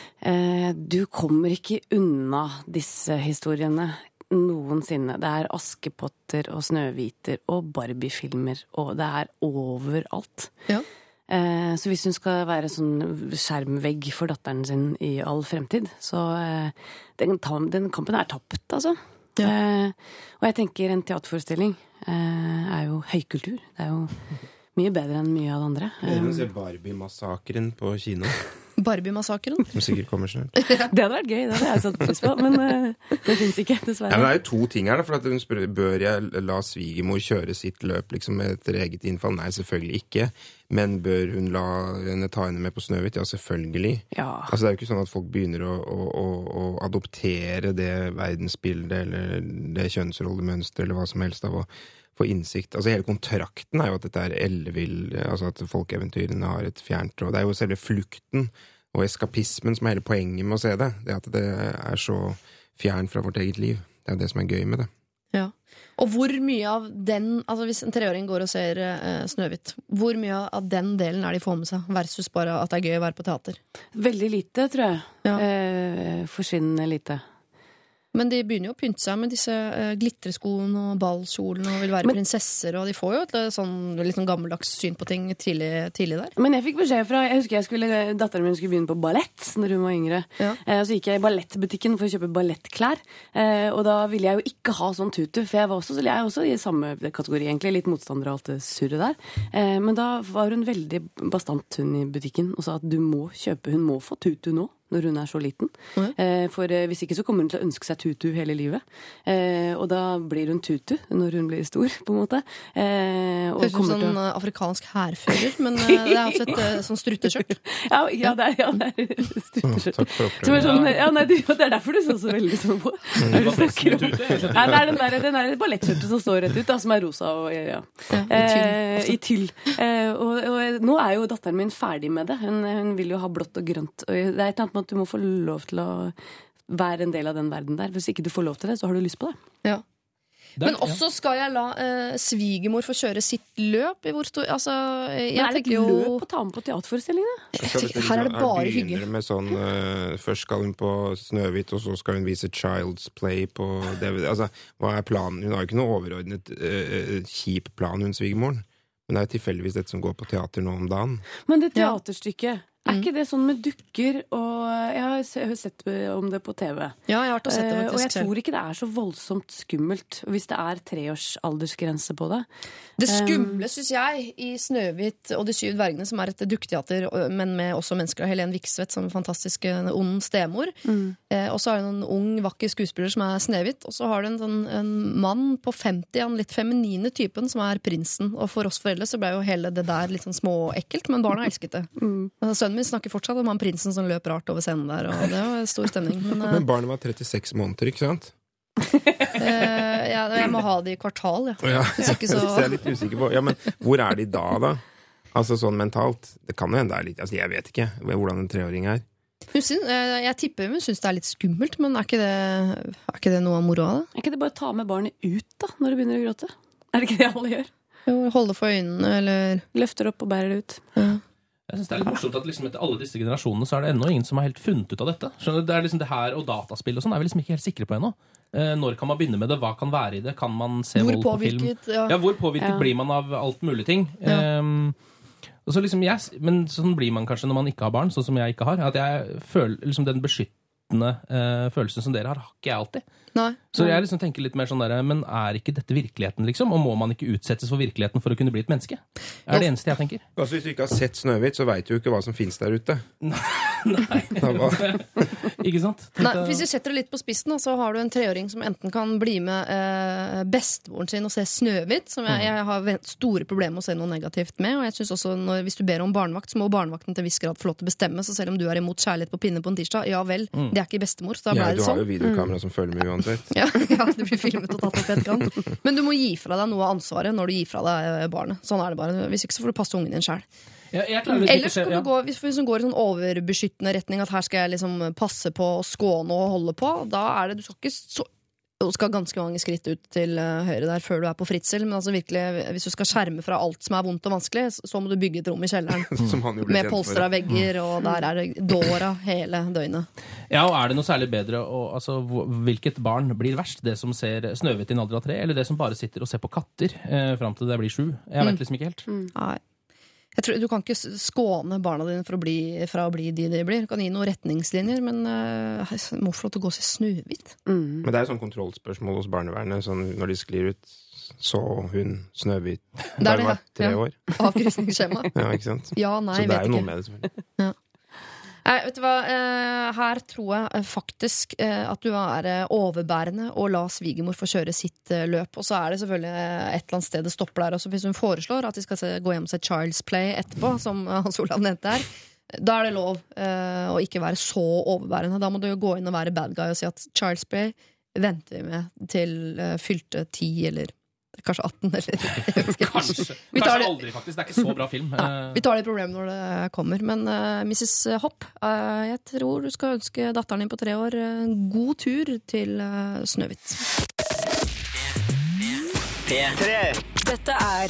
Du kommer ikke unna disse historiene noensinne. Det er Askepotter og Snøhviter og Barbie-filmer, og det er overalt. Ja. Eh, Så hvis hun skal være sånn skjermvegg for datteren sin i all fremtid, så eh, den, den kampen er tapt, altså. Ja. og jeg tenker en teaterforestilling eh, er jo høykultur. Det er jo mye bedre enn mye av det andre. Dere må å se Barbie-massakren på kino, Barbie-massakren. som sikkert kommer snart. det hadde vært gøy, det hadde jeg satt pris på, men eh, det fins ikke, Ja, men dessverre. det er jo to ting her. da, for at hun spør, Bør jeg la svigermor kjøre sitt løp liksom etter eget innfall? Nei, selvfølgelig ikke. Men bør hun la henne ta henne med på Snøhvit? Ja, selvfølgelig. Ja. Altså, det er jo ikke sånn at folk begynner å, å, å, å adoptere det verdensbildet eller det kjønnsrollemønsteret eller hva som helst av å få innsikt. Altså Hele kontrakten er jo at dette er ellevill, altså at folkeeventyrene har et fjernt og Det er jo selve flukten og eskapismen som er hele poenget med å se det. Det at det er så fjern fra vårt eget liv. Det er det som er gøy med det. Ja. Og hvor mye av den altså Hvis en treåring går og ser eh, Snøhvit, hvor mye av den delen er de får med seg, versus bare at det er gøy å være på teater? Veldig lite, tror jeg. Ja. Eh, forsvinnende lite. Men de begynner jo å pynte seg med disse eh, glitreskoene og ballkjolene og vil være Men- prinsesser, og de får jo et eh, sånn litt sånn gammeldags syn på ting tidlig, tidlig der. Men jeg fikk beskjed fra Jeg husker jeg skulle, datteren min skulle begynne på ballett når hun var yngre. Ja. Eh, så gikk jeg i ballettbutikken for å kjøpe ballettklær. Eh, og da ville jeg jo ikke ha sånn tutu, for jeg var også, jeg også i samme kategori, egentlig. Litt motstander av alt det surret der. Eh, men da var hun veldig bastant, hun i butikken, og sa at du må kjøpe Hun må få tutu nå. Når hun er så liten. Eh, for eh, hvis ikke så kommer hun til å ønske seg tutu hele livet. Eh, og da blir hun tutu når hun blir stor, på en måte. Eh, og Høres ut som kommer å sånn eh, afrikansk hærfører, men det er altså et sånn strutteskjørt. Ja, ja, det er, ja, det er strutteskjørt. Takk for er oppklaringen. sånn, ja, nei, du, det er derfor du så så veldig sånn på. Når du snakker om- Nei, det er den der, den der ballettskjørtet som står rett ut, da, som er rosa og ja. Ja, i tyll Eh, I tyll. Eh, og, og nå er jo datteren min ferdig med det. Hun, hun vil jo ha blått og grønt. Og det er et eller annet at du må få lov til å være en del av den verden der. Hvis ikke du får lov til det, så har du lyst på det. Ja. Det er- Men også skal jeg la eh, svigermor få kjøre sitt løp? I hvor stor Altså, jeg Men er det et jo løp å ta med på teaterforestillingene? Her er det sånn- bare begynner hygge. Med sånn, eh, først skal hun på Snøhvit, og så skal hun vise Child's Play på DVD. Altså, hva er planen? Hun har jo ikke noe overordnet eh, kjip plan, hun svigermoren. Men det er jo tilfeldigvis dette som går på teater nå om dagen. Men det Ja. teaterstykket, er ikke det sånn med dukker og Jeg har se- jeg har sett om det på TV. Ja, jeg har sett det Eh, og jeg tror ikke det er så voldsomt skummelt hvis det er treårsaldersgrense på det. Det skumle, syns jeg, i 'Snøhvit og de syv dvergene', som er et dukketeater, men med også mennesker, Helen Viksvedt som fantastisk eh, ond stemor. Eh, og så har du en ung, vakker skuespiller som er Snehvit. Og så har du en, en, en mann på 50, han litt feminine typen, som er prinsen. Og for oss foreldre så ble jo hele det der litt sånn småekkelt, men barna elsket det. Mm. Sønnen min snakker fortsatt om han prinsen som løp rart over scenen der, og det var stor stemning. Men Men barnet var 36 måneder, ikke sant? eh, ja, jeg må ha det i kvartal, ja. Ja. Hvis ikke så jeg er litt usikker på ja, men Hvor er de da, da? Altså sånn mentalt. Det kan jo hende det er litt altså, Jeg vet ikke hvordan en treåring er. Hun syns, eh, jeg tipper hun syns det er litt skummelt, men er ikke det, er ikke det noe av moroa? Er ikke det bare å ta med barnet ut da, når det begynner å gråte? Er det ikke det alle gjør? Jo, Holde for øynene, eller Løfter opp og bærer det ut. Jeg synes Det er litt morsomt at liksom etter alle disse generasjonene så er det ennå ingen som har helt funnet ut av dette. Skjønner du? Det er liksom det her Og dataspill og sånn er vi liksom ikke helt sikre på ennå. Eh, når kan man begynne med det? Hva kan være i det? Kan man se Hvor vold på film? ja. Ja, hvor påvirket Ja. blir man av alt mulig ting? Ja. Eh, og så liksom yes, men sånn blir man kanskje når man ikke har barn, sånn som jeg ikke har. At jeg føler liksom den beskyttende eh, følelsen som dere har, har ikke jeg alltid. Nei. Så jeg liksom tenker litt mer sånn der, Men er ikke dette virkeligheten, liksom? Og må man ikke utsettes for virkeligheten for å kunne bli et menneske? er det eneste jeg tenker. Altså Hvis du ikke har sett Snøhvit, så veit du jo ikke hva som fins der ute. Nei. Hva? ikke sant? Nei, hvis du setter det litt på spissen, så har du en treåring som enten kan bli med eh, bestemoren sin og se Snøhvit, som jeg, jeg har store problemer med å se noe negativt med. Og jeg synes også når, Hvis du ber om barnevakt, så må barnevakten til en viss grad få lov til å bestemme. Så selv om du er imot kjærlighet på pinne på en tirsdag, ja vel, det er ikke bestemor. Så da Ja, ble du har jo videokamera videokamera som følger med uansett. Ja, ja, det blir filmet og tatt opp i etterkant. Men du må gi fra deg noe av ansvaret når du gir fra deg eh, barnet. Sånn er det bare. Hvis ikke så får du passe ungen din sjæl. Ja, jeg klarer ikke Eller å så se- kan ja. du gå, hvis, hvis du går i sånn overbeskyttende retning, at her skal jeg liksom passe på og skåne og holde på, da er det Du skal ikke så du skal ganske mange skritt ut til eh, høyre der før du er på fritsel. Men altså virkelig, hvis du skal skjerme fra alt som er vondt og vanskelig, så- må du bygge et rom i kjelleren. Som han jo ble Med polstra vegger, og der er det dåra hele døgnet. Ja, og Er det noe særlig bedre å, altså, Hvilket barn blir verst? Det som ser Snøhvit i en alder av tre, eller det som bare sitter og ser på katter eh, fram til det blir sju? Jeg vet liksom ikke helt. Nei. Jeg tror, du kan ikke skåne barna dine fra å bli, fra å bli de de blir. Du kan gi noen retningslinjer, men uh, må få lov til å gå seg se Mm. Men det er jo sånn kontrollspørsmål hos barnevernet sånn når de sklir ut Så hun Snøhvit Det er da hun var tre ja. år. Avkrysningsskjema. Ja, ikke sant? Ja, nei, Så det vet er jo noe ikke. med det, selvfølgelig. Nei, vet du hva? Eh, her tror jeg eh, faktisk eh, at du er eh, overbærende og la svigermor få kjøre sitt eh, løp. Og så er det selvfølgelig eh, et eller annet sted det stopper der også. Hvis hun foreslår at de skal se, gå hjem og se Child's Play etterpå, som eh, Hans Olav nevnte her, da er det lov eh, å ikke være så overbærende. Da må du jo gå inn og være bad guy og si at Child's Play venter vi med til eh, fylte ti eller kanskje 18 eller. Kanskje, Kanskje aldri, faktisk. Det er ikke så bra film. Ja, Eh, vi tar det problemet når det kommer. Men uh, Mrs. Hopp, uh, jeg tror du skal ønske datteren din på tre år en god tur til uh, Snøhvit. Dette er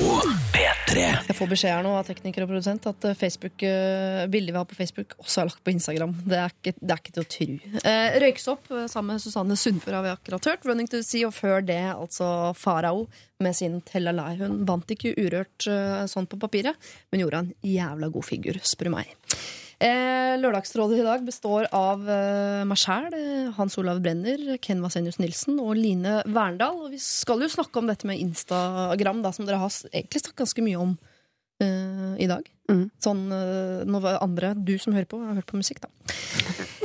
P3. Jeg får beskjed her nå av tekniker og produsent at eh, Facebook, eh, bildet vi har på Facebook, også er lagt på Instagram. Det er ikke, det er ikke til å tro. Eh, Røyksopp eh, sammen med Susanne Sundfør har vi akkurat hørt. 'Running to Sea', og før det altså Farao med sin Tell. Hun vant ikke urørt sånn på papiret, men gjorde en jævla god figur, spør du meg. Eh, Lørdagsrådet i dag består av eh, meg sjæl, eh, Hans Olav Brenner, Ken Vasenius Nilsen og Line Verndal. Og vi skal jo snakke om dette med Instagram, da, som dere har egentlig snakket ganske mye om eh, i dag. Mm. Sånn eh, når andre, du som hører på, har hørt på musikk, da.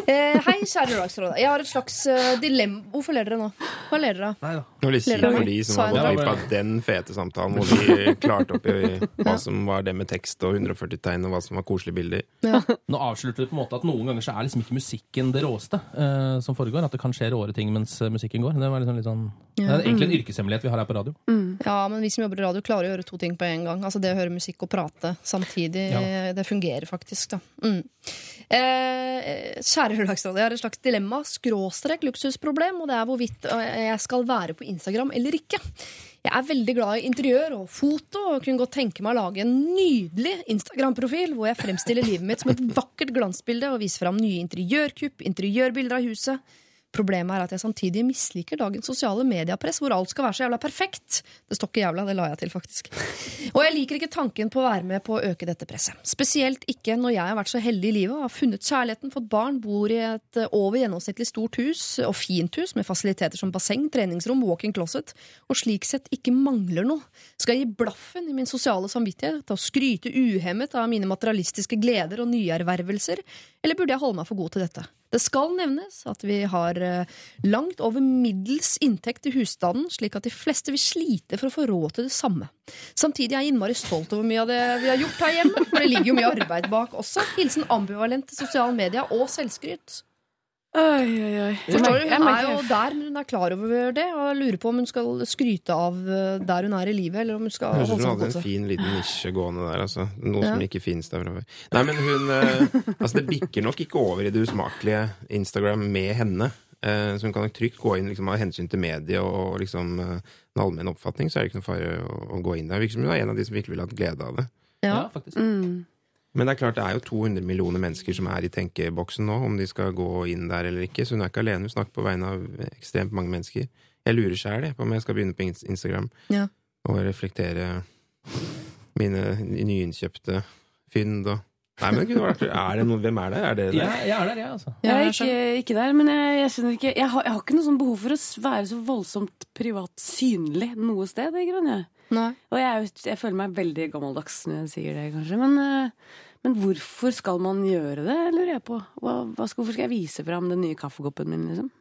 Eh, hei, kjære Lørdagsrådet. Jeg har et slags eh, dilemma. Hvorfor ler dere nå? Hva ler dere av? Nei da. Det var litt kjipt for de som Sa har jeg gått det? glipp av den fete samtalen, hvor de klarte opp i hva som var det med tekst og 140 tegn, og hva som var koselige bilder. Nå avslutter du på en måte at noen ganger så er liksom ikke musikken det råeste eh, som foregår. At det kan skje råere ting mens eh, musikken går. Det, var liksom litt sånn, det er egentlig en yrkeshemmelighet vi har her på radio. Ja, men vi som jobber i radio, klarer å gjøre to ting på en gang. Altså Det å høre musikk og prate samtidig, Ja. det fungerer faktisk, da. Mm. Eh, kjære Lørdagsrådet, jeg har et slags dilemma, skråstrek luksusproblem, og det er hvorvidt eh, jeg skal være på Instagram eller ikke. Jeg er veldig glad i interiør og foto, og kunne godt tenke meg å lage en nydelig Instagram-profil hvor jeg fremstiller livet mitt som et vakkert glansbilde og viser fram nye interiørkupp, interiørbilder av huset. Problemet er at jeg samtidig misliker dagens sosiale mediepress, hvor alt skal være så jævla perfekt. Det står ikke jævla, det la jeg til, faktisk. Og jeg liker ikke tanken på å være med på å øke dette presset. Spesielt ikke når jeg har vært så heldig i livet, har funnet kjærligheten, fått barn, bor i et over gjennomsnittlig stort hus, og fint hus, med fasiliteter som basseng, treningsrom, walk-in closet, og slik sett ikke mangler noe. Skal jeg gi blaffen i min sosiale samvittighet og skryte uhemmet av mine materialistiske gleder og nyervervelser, eller burde jeg holde meg for god til dette? Det skal nevnes at vi har eh, langt over middels inntekt i husstanden, slik at de fleste vil slite for å få råd til det samme. Samtidig er jeg innmari stolt over mye av det vi har gjort her hjemme, for det ligger jo mye arbeid bak også. Hilsen ambivalent til sosiale medier og selvskryt. Oi, oi, oi. Forstår du? Hun er jo der, men hun er klar over det, og lurer på om hun skal skryte av eh, der hun er i livet, eller om hun skal Høres ut som hun hadde en fin liten nisje gående der, altså. Noe Ja. som ikke fins der fra før. Nei, men hun eh, Altså, det bikker nok ikke over i det usmakelige Instagram med henne. Eh, så hun kan nok trygt gå inn liksom, av hensyn til mediet og liksom den en allmenn oppfatning, så er det ikke noe fare å, å gå inn der. Virker som hun er en av de som virkelig vil ha glede av det. Ja. faktisk. Mm. Men det er klart det er jo 200 millioner mennesker som er i tenkeboksen nå, om de skal gå inn der eller ikke. Så hun er ikke alene. Hun snakker på vegne av ekstremt mange mennesker. Jeg lurer sjæl på om jeg skal begynne på Instagram Ja. og reflektere mine nyinnkjøpte fynd og Nei, men vært Er det noen Hvem er det? Er det det? Ja, jeg er der, jeg, altså. Jeg er ikke, ikke der, men jeg, jeg skjønner ikke jeg har, jeg har ikke noe sånn behov for å være så voldsomt privat synlig noe sted. i grunnen, jeg. Nei. Og jeg, jeg føler meg veldig gammeldags når jeg sier det, kanskje. Men, eh, men hvorfor skal man gjøre det, lurer jeg på. Hva, hva skal, hvorfor skal jeg vise fram den nye kaffekoppen min, liksom?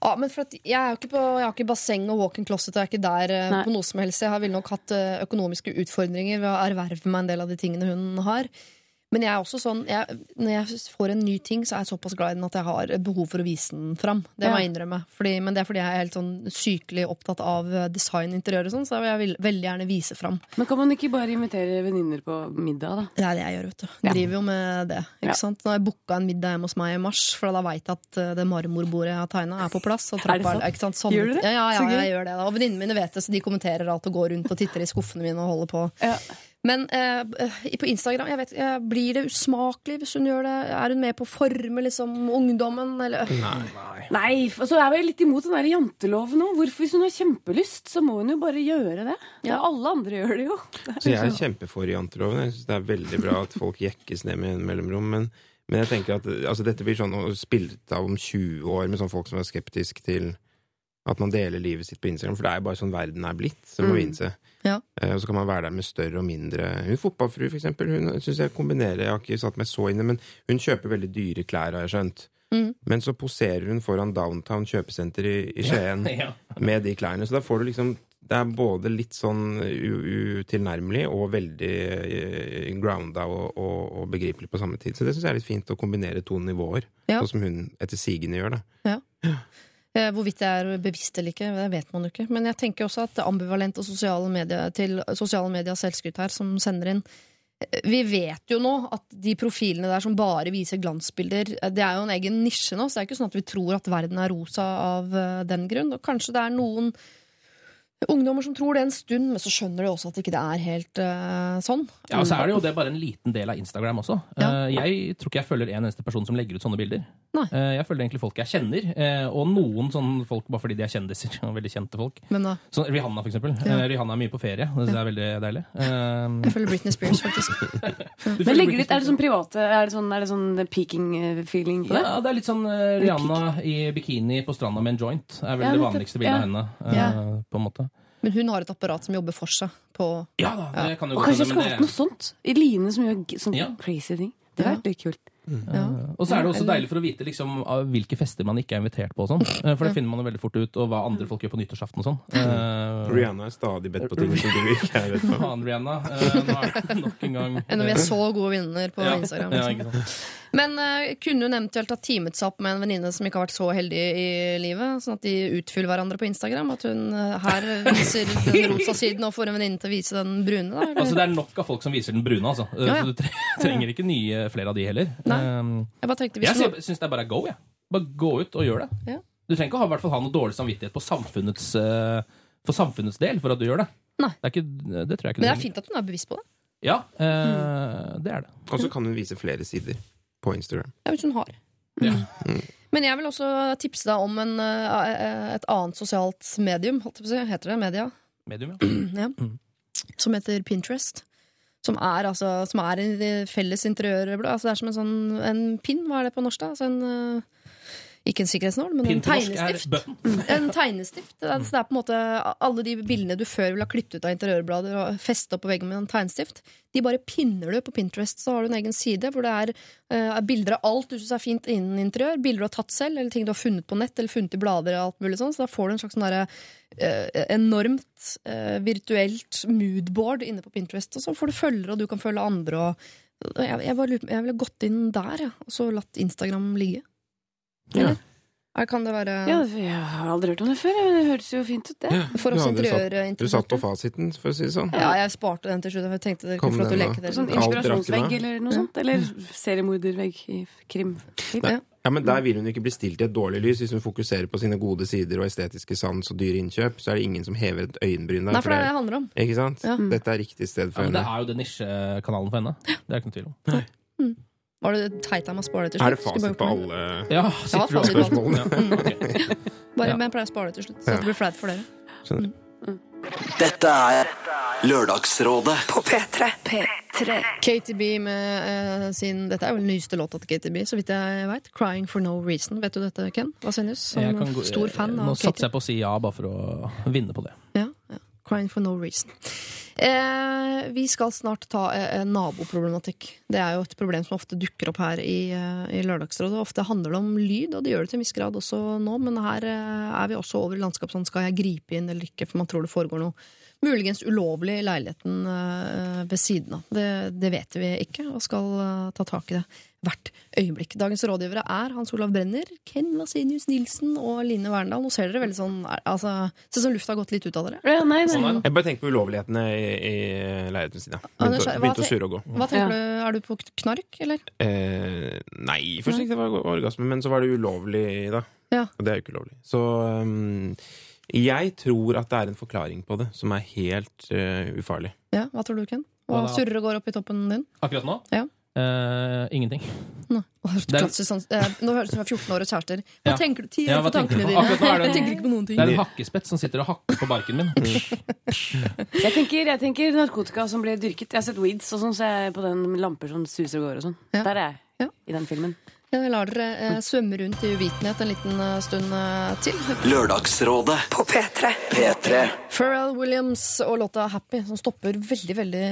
Ja, men for at jeg, er ikke på, jeg har ikke basseng og walk-in closet. Jeg er ikke der eh, Nei. på noe som helst. Jeg har ville nok hatt eh, økonomiske utfordringer ved å erverve meg en del av de tingene hun har. Men jeg er også sånn jeg, når jeg får en ny ting, så er jeg såpass glad i den at jeg har behov for å vise den fram. Det må Ja. jeg innrømme. Fordi, men det er fordi jeg er helt sånn sykelig opptatt av eh, design, interiør og sånn, så jeg vil veldig gjerne vise fram. Men kan man ikke bare invitere venninner på middag, da? Det er det jeg gjør, vet du. Jeg Driver jo med det. Ikke Ja. sant? Nå har jeg booka en middag hjemme hos meg i mars, for da veit jeg at eh, det marmorbordet jeg har tegna, er på plass. Og Er det sånn? sant? ikke sant? Sånne- Gjør du det? Ja, ja, ja, jeg gjør det. Da. Og venninnene mine vet det, så de kommenterer alt og går rundt og titter i skuffene mine og holder på. Ja. Men eh, på Instagram, jeg vet, eh, blir det usmakelig hvis hun gjør det? Er hun med på å forme liksom, ungdommen, eller? Nei, Og så er vi litt imot den der janteloven òg. Hvis hun har kjempelyst, så må hun jo bare gjøre det. Ja, alle andre gjør det jo. Så jeg er kjempefor janteloven. Jeg syns det er veldig bra at folk jekkes ned med en mellomrom. Men, men jeg tenker at altså, dette blir sånn spilt av om 20 år med sånn folk som er skeptiske til at man deler livet sitt på Instagram. For det er jo bare sånn verden er blitt, Så må Mm. vi innse. Ja. Eh, Og så kan man være der med større og mindre Hun fotballfru, for eksempel, hun syns jeg kombinerer Jeg har ikke satt meg så inne, men hun kjøper veldig dyre klær, har jeg skjønt. Mm. Men så poserer hun foran Downtown kjøpesenter i, i Skien Ja. med de klærne. Så da får du liksom Det er både litt sånn utilnærmelig og veldig eh, grounda og, og, og begripelig på samme tid. Så det syns jeg er litt fint å kombinere to nivåer, Ja. sånn som hun etter sigende gjør. da. Eh, Hvorvidt det er bevisst eller ikke, det vet man jo ikke. Men jeg tenker også at ambivalent og sosiale medier til sosiale medier selvskryt her, som sender inn eh, Vi vet jo nå at de profilene der som bare viser glansbilder, eh, det er jo en egen nisje nå, så det er ikke sånn at vi tror at verden er rosa av eh, den grunn. Og kanskje det er noen ungdommer som tror det en stund, men så skjønner de også at ikke det er helt uh, sånn. Ja, og så er det jo det bare en liten del av Instagram også. Ja. Uh, Jeg tror ikke jeg følger en eneste person som legger ut sånne bilder. Nei. Eh, Jeg følger egentlig folk jeg kjenner, eh, og noen sånne folk bare fordi de er kjendiser. og veldig kjente folk. Men da, Sånn Rihanna, for eksempel. Ja. Rihanna er mye på ferie. Det synes jeg er veldig deilig. Eh, jeg følger Britney Spears, faktisk. Men legger litt, Er det sånn private Er det sånn, er det sånn peaking-feeling på det? Ja, det er litt sånn Rihanna i bikini på stranda med en joint. er vel Ja, det vanligste bildet Ja. av henne. eh, Ja. på en måte. Men hun har et apparat som jobber for seg på Ja da, det kan jo Og kanskje jeg skulle hatt noe sånt? I Line som gjør sånne Ja. crazy ting. Det hadde vært litt kult. ja. Og så er det også deilig for å vite liksom, av hvilke fester man ikke er invitert på. sånn. Eh, For det finner man jo veldig fort ut, og hva andre folk gjør på nyttårsaften og sånn. Uh, Rihanna er stadig bedt på ting som du ikke er bedt på. Faen, Rihanna. Uh, Nå er det nok en gang Enn om vi er så gode vinner på ja, Instagram. Ja, liksom. Men uh, kunne hun eventuelt ha teamet seg opp med en venninne som ikke har vært så heldig i livet? Sånn at de utfyller hverandre på Instagram? At hun uh, her viser den rosa siden og får en venninne til å vise den brune? Da. Altså, det er nok av folk som viser den brune, altså. Eh, Ja, ja. Så du trenger ikke nye flere av de heller. Nei. Um, Jeg bare tenkte hvis jeg du- syns det er bare go, jeg. Bare gå ut og gjør det. Ja. Du trenger ikke ha, hvert fall ha noe dårlig samvittighet på samfunnets, for samfunnets del for at du gjør det. Nei. Det, er ikke, det tror jeg ikke Men det er fint at hun er bevisst på det. Ja, eh, det er det. Og så kan hun vise flere sider på Instagram. Ja, hvis hun har. Men jeg vil også tipse deg om en, eh, et annet sosialt medium. Holdt jeg på å si. Heter det media? Medium, ja. ja. Som heter Pinterest. Som er, altså, som er en felles interiørblad. Altså, det er som en sånn en pin, Hva er det på norsk, da? Altså en, eh, ikke en sikkerhetsnål, men en er tegnestift. En tegnestift. Det er, så det er på en måte Alle de bildene du før ville ha klippet ut av interiørblader og opp på veggen med en tegnestift, de bare pinner du på Pinterest. Så har du en egen side hvor det er eh, bilder av alt du syns er fint innen interiør. Bilder du har tatt selv, eller ting du har funnet på nett eller funnet i blader. og alt mulig sånn. Så da får du en slags sånn derre, eh, enormt eh, virtuelt moodboard inne på Pinterest. Og så får du følgere, og du kan følge andre. Og jeg, jeg, bare jeg ville gått inn der, ja, og så latt Instagram ligge. Ja. Kan det være Ja, jeg har aldri hørt om det før. men Det høres jo fint ut, det. For oss Ja, du satt- Du satt på fasiten, for å si det sånn. Ja, jeg sparte den til slutt. Jeg tenkte det kunne få lov til å leke der. Sånn inspirasjonsvegg eller noe sånt. Eller seriemordervegg i krim. Nei. Ja, men Der vil hun ikke bli stilt i et dårlig lys. Hvis hun fokuserer på sine gode sider og estetiske sans og dyre innkjøp, så er det ingen som hever et øyenbryn der. Nei, for det er det det handler om. Ikke sant? Ja. Dette er riktig sted for Ja, men det er jo den nisjekanalen for henne. Det er ikke noe tvil om. Var det teit av meg å spare det til slutt? Er det fasit på alle Ja, fasit spørsmålene? Ja, Okay. Bare, Ja. Men jeg pleier å spare det til slutt, så det blir flaut for dere. Mm. Dette er Lørdagsrådet På P3. P3. KTB med uh, sin Dette er vel den nyeste låta til KTB, så vidt jeg veit. 'Crying for no reason'. Vet du dette, Ken? Vasenius? Jeg Som gå- stor fan Nå av satser jeg på å si ja, bare for å vinne på det. Ja, ja. Crying for no reason. Eh, vi skal snart ta eh, naboproblematikk. Det er jo et problem som ofte dukker opp her i, eh, i Lørdagsrådet. Ofte handler det om lyd, og det gjør det til en viss grad også nå, men her eh, er vi også over i landskap sånn skal jeg gripe inn eller ikke, for man tror det foregår noe muligens ulovlig i leiligheten eh, ved siden av. Det, det vet vi ikke, og skal eh, ta tak i det hvert øyeblikk. Dagens rådgivere er Hans Olav Brenner, Ken Vasenius Nilsen og Line Verndal. Nå ser dere veldig sånn altså, Ser ut som lufta har gått litt ut av dere. Ja, nei, nei. Sånn er. Jeg bare tenker på ulovlighetene i, i leiligheten sin. Ja. Ja, Begynte, å- sure begynte å surre og gå. Hva tenker du, Er du på knark, eller? Eh, nei, først tenkte jeg det var orgasme, men så var det ulovlig, da. Ja. Og det er jo ikke ulovlig. Så um, jeg tror at det er en forklaring på det som er helt uh, ufarlig. Ja, Hva tror du, Ken? Hva Hva surrer og går opp i toppen din? Akkurat nå? Ja. Uh, ingenting. Nå, Det er- sånn, eh, nå høres det ut som jeg er 14 år og kjærester. Hva Ja. tenker du? Ti Ja, på tankene dine. Akkurat er Jeg tenker ikke på noen ting. Det er en hakkespett som sitter og hakker på barken min. Jeg tenker, jeg tenker narkotika som ble dyrket. Jeg har sett weeds og sånn, så jeg er på den lamper som suser og går og sånn. Ja. Der er jeg Ja. i den filmen. Ja, vi lar dere eh, svømme rundt i uvitenhet en liten eh, stund eh, til. Lørdagsrådet På P3. P3 Pharrell Williams og låta 'Happy', som stopper veldig, veldig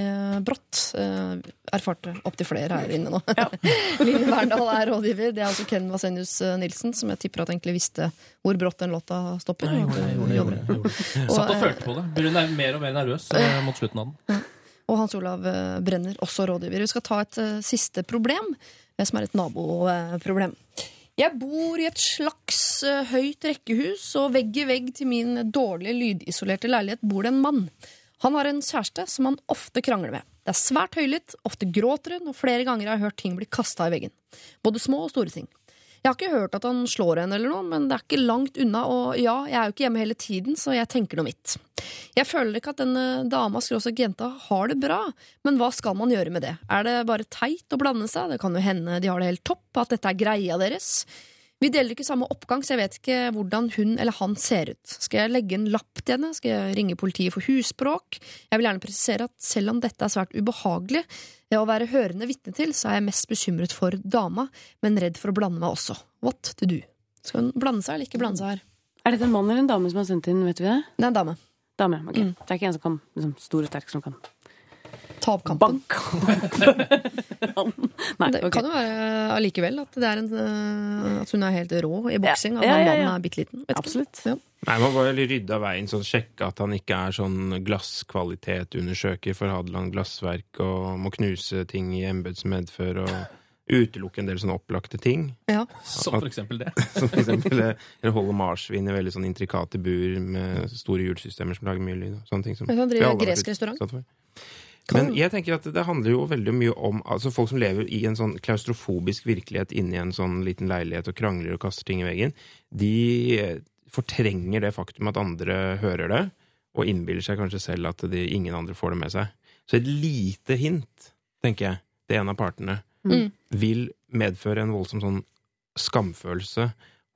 brått. Eh, erfarte opptil flere her inne nå. Line Verndal er rådgiver. Det er altså Ken Vasenius Nilsen, som jeg tipper at egentlig visste hvor brått den låta stopper. Jeg gjorde jeg gjorde jeg gjorde det. Satt og følte på det. Ble er mer og mer nervøs mot slutten av den. Og Hans Olav Brenner, også rådgiver. Vi skal ta et siste problem, som er et naboproblem. Jeg bor i et slags eh, høyt rekkehus, og vegg i vegg til min dårlig lydisolerte leilighet bor det en mann. Han har en kjæreste som han ofte krangler med. Det er svært høylytt, ofte gråter hun, og flere ganger har jeg hørt ting bli kasta i veggen. Både små og store ting. Jeg har ikke hørt at han slår henne, eller noe, men det er ikke langt unna, og ja, jeg er jo ikke hjemme hele tiden, så jeg tenker noe mitt. Jeg føler ikke at denne dama skråstrek jenta har det bra, men hva skal man gjøre med det? Er det bare teit å blande seg? Det kan jo hende de har det helt topp, at dette er greia deres. Vi deler ikke samme oppgang, så jeg vet ikke hvordan hun eller han ser ut. Skal jeg legge en lapp til henne? Skal jeg ringe politiet for husbråk? Jeg vil gjerne presisere at selv om dette er svært ubehagelig å være hørende vitne til, så er jeg mest bekymret for dama, men redd for å blande meg også. What to do? Skal hun blande seg eller ikke blande seg her? Er dette en mann eller en dame som har sendt inn, vet vi det? Det er en dame. Dame, ok. Mm. Det er ikke en som kan, liksom, stor og sterk som kan Ta opp kampen. bank. Nei, Det okay. kan jo være allikevel at, er en, øh, at hun er helt rå i boksing, Ja, og ja, ja, ja, mannen er bitte liten. Absolutt. Ja. Nei, Man bare rydde av veien, sånn sjekke at han ikke er sånn glasskvalitet undersøker for Hadeland Glassverk og må knuse ting i embets medfør og utelukke en del sånne opplagte ting. Ja. Som for eksempel det. Som for eksempel eh, eller holde marsvin i veldig sånn intrikate bur med store hjulsystemer som lager mye lyd. Sånne ting som han driver gresk restaurant. Men jeg tenker at det handler jo veldig mye om altså folk som lever i en sånn klaustrofobisk virkelighet inni en sånn liten leilighet og krangler og kaster ting i veggen. De eh, fortrenger det faktum at andre hører det, og innbiller seg kanskje selv at de, ingen andre får det med seg. Så et lite hint, tenker jeg, til en av partene, Mm. vil medføre en voldsom sånn skamfølelse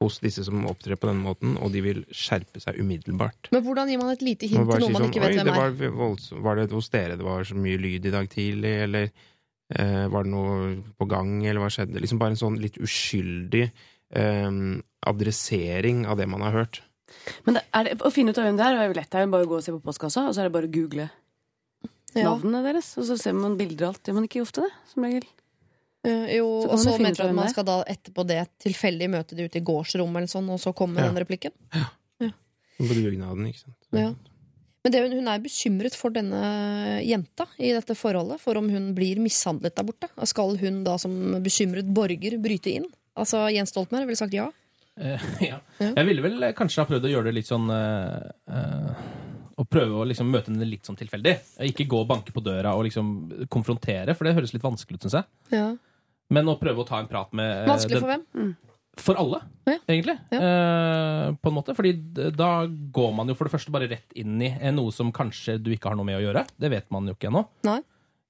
hos disse som opptrer på denne måten, og de vil skjerpe seg umiddelbart. Men hvordan gir man et lite hint til noen noe man sånn, ikke vet hvem er? var, var det hos dere det var så mye lyd i dag tidlig, eller eh, var det noe på gang, eller hva skjedde? Liksom bare en sånn litt uskyldig eh, adressering av det man har hørt. Men det, er det, å finne ut av hvem det er, er jo lett. Det er jo bare å gå og se på postkassa, og så er det bare å google Ja. navnene deres. Og så ser man bilder og alt. Gjør man ikke ofte det, som regel? Eh, jo, Så og så mente du at man skal da etterpå det tilfeldig møte de ute i gårdsrommet, eller sånn, og så kommer Ja. den replikken? Ja, På dugnaden, ikke sant. Ja. Men det, hun er bekymret for denne jenta i dette forholdet, for om hun blir mishandlet der borte. Skal hun da som bekymret borger bryte inn? Altså Jens Stoltenberg ville sagt ja. Uh, ja. Ja. Jeg ville vel kanskje ha prøvd å gjøre det litt sånn uh, eh, Å prøve å liksom møte henne litt sånn tilfeldig. Ikke gå og banke på døra og liksom konfrontere, for det høres litt vanskelig ut, syns jeg. ja. Men å prøve å ta en prat med eh, Vanskelig den- for hvem? For alle, Ja. egentlig. Eh, på en måte. Fordi da går man jo for det første bare rett inn i eh, noe som kanskje du ikke har noe med å gjøre. Det vet man jo ikke ennå.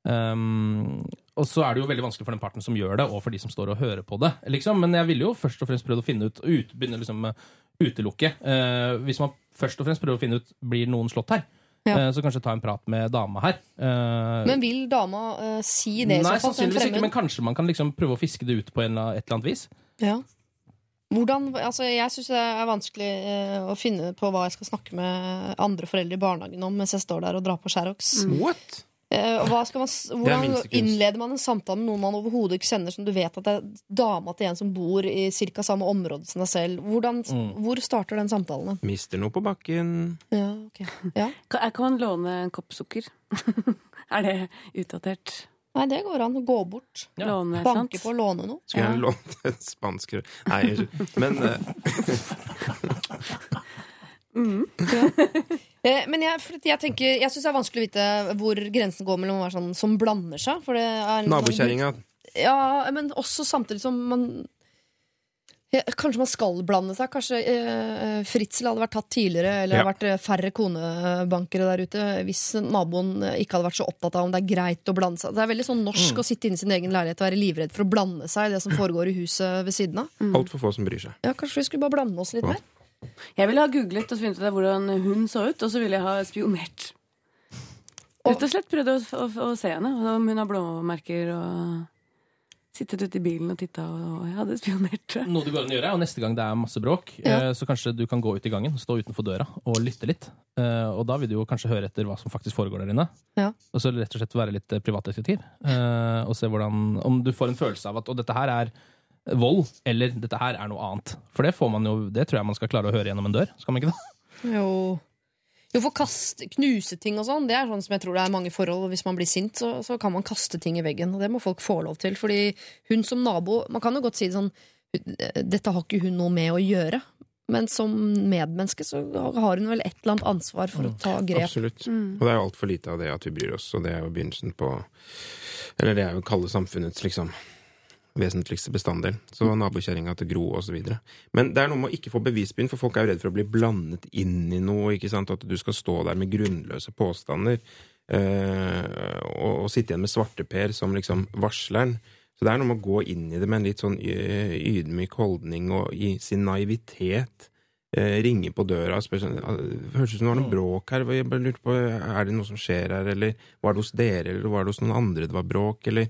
Um, og så er det jo veldig vanskelig for den parten som gjør det, og for de som står og hører på det. Liksom. Men jeg ville jo først og fremst prøvd å finne ut, ut begynne liksom med utelukke. Eh, hvis man først og fremst prøver å finne ut blir noen slått her, Ja. eh, så kanskje ta en prat med dama her. Eh, Men vil dama uh, si det Nei, sannsynligvis ikke, men kanskje man kan liksom prøve å fiske det ut på en, et eller annet vis. Ja. Hvordan, altså jeg syns det er vanskelig uh, å finne på hva jeg skal snakke med andre foreldre i barnehagen om mens jeg står der og drar på Xerox. What? Eh, og hva skal man, hvordan innleder man en samtale med noen man overhodet ikke kjenner, som du vet at det er dama til en som bor i ca. samme område som deg selv? Hvordan, Mm. Hvor starter den samtalen? Mister noe på bakken. Ja, ok. ja. Kan, kan man låne en kopp sukker? er det utdatert? Nei, det går an. å Gå bort. Ja. Låne, Banke sant? på, låne noe. Skulle Ja. jeg lånt en spansk Nei, unnskyld. Men eh, Eh, men jeg, jeg tenker Jeg syns det er vanskelig å vite hvor grensen går mellom å være sånn som blander seg. For er nabokjerringa Ja, men også samtidig som man ja, Kanskje man skal blande seg. Kanskje eh, Fritzel hadde vært tatt tidligere, eller Ja. vært eh, færre konebankere der ute, hvis naboen eh, ikke hadde vært så opptatt av om det er greit å blande seg. Det er veldig sånn norsk å sitte inne i sin egen leilighet og være livredd for å blande seg i det som foregår i huset ved siden av. Altfor få som bryr seg. Ja, Kanskje vi skulle bare blande oss litt mer? Jeg ville ha googlet og funnet ut hvordan hun så ut, og så ville jeg ha spionert. Rett og slett prøvd å, å, å se henne, om hun har blåmerker og Sittet ute i bilen og titta, og jeg hadde spionert. Noe du går an å gjøre, og neste gang det er masse bråk, Ja. eh, så kanskje du kan gå ut i gangen, stå utenfor døra og lytte litt. Eh, Og da vil du jo kanskje høre etter hva som faktisk foregår der inne. Ja. Og så rett og slett være litt privatdetektiv. eh, Og se hvordan Om du får en følelse av at og dette her er vold, eller dette her er noe annet. For det får man jo, det tror jeg man skal klare å høre gjennom en dør. Skal man ikke det? Jo Jo, for kast, knuse ting og sånn, det er sånn som jeg tror det er mange forhold. Hvis man blir sint, så, så kan man kaste ting i veggen. Og det må folk få lov til. Fordi hun som nabo Man kan jo godt si det sånn Dette har ikke hun noe med å gjøre. Men som medmenneske så har hun vel et eller annet ansvar for å ta grep. Absolutt. Og det er jo altfor lite av det at vi bryr oss, og det er jo begynnelsen på Eller det er jo kalle samfunnets liksom vesentligste bestanddel. Så nabokjerringa til Gro videre. Men det er noe med å ikke få bevisbyrden, for folk er jo redd for å bli blandet inn i noe. ikke sant? At du skal stå der med grunnløse påstander eh, og, og sitte igjen med svarteper som liksom varsleren. Så det er noe med å gå inn i det med en litt sånn ydmyk holdning og i sin naivitet. Eh, ringe på døra og spørre sånn «Ah, Høres ut som det var noe bråk her. Jeg bare lurte på, Er det noe som skjer her, eller var det hos dere, eller var det hos noen andre det var bråk? Eller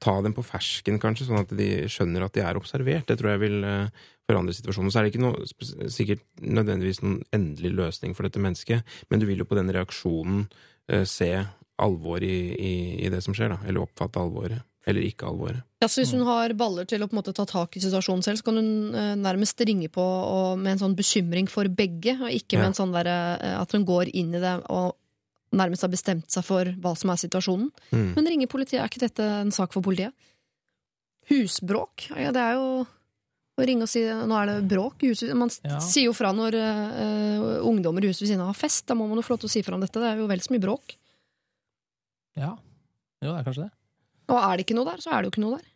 ta dem på fersken, kanskje, sånn at de skjønner at de er observert. Det tror jeg vil eh, forandre situasjonen. Så er det ikke noe, sikkert nødvendigvis noen endelig løsning for dette mennesket, men du vil jo på den reaksjonen eh, se alvor i, i, i det som skjer, da. Eller oppfatte alvoret. Eller ikke alvoret. Ja, så Hvis hun har baller til å på en måte ta tak i situasjonen selv, så kan hun eh, nærmest ringe på og, med en sånn bekymring for begge, og ikke Ja. med en sånn derre eh, at hun går inn i det og nærmest har bestemt seg for hva som er situasjonen. Mm. Men ringer politiet, er ikke dette en sak for politiet? husbråk. Ja, det er jo å ringe og si nå er det bråk i huset. Man Ja. sier jo fra når uh, ungdommer i huset ved siden av har fest. Da må man jo få lov til å si fra om dette. Det er jo vel så mye bråk. Ja. Jo, det er kanskje det. Og er det ikke noe der, så er det jo ikke noe der.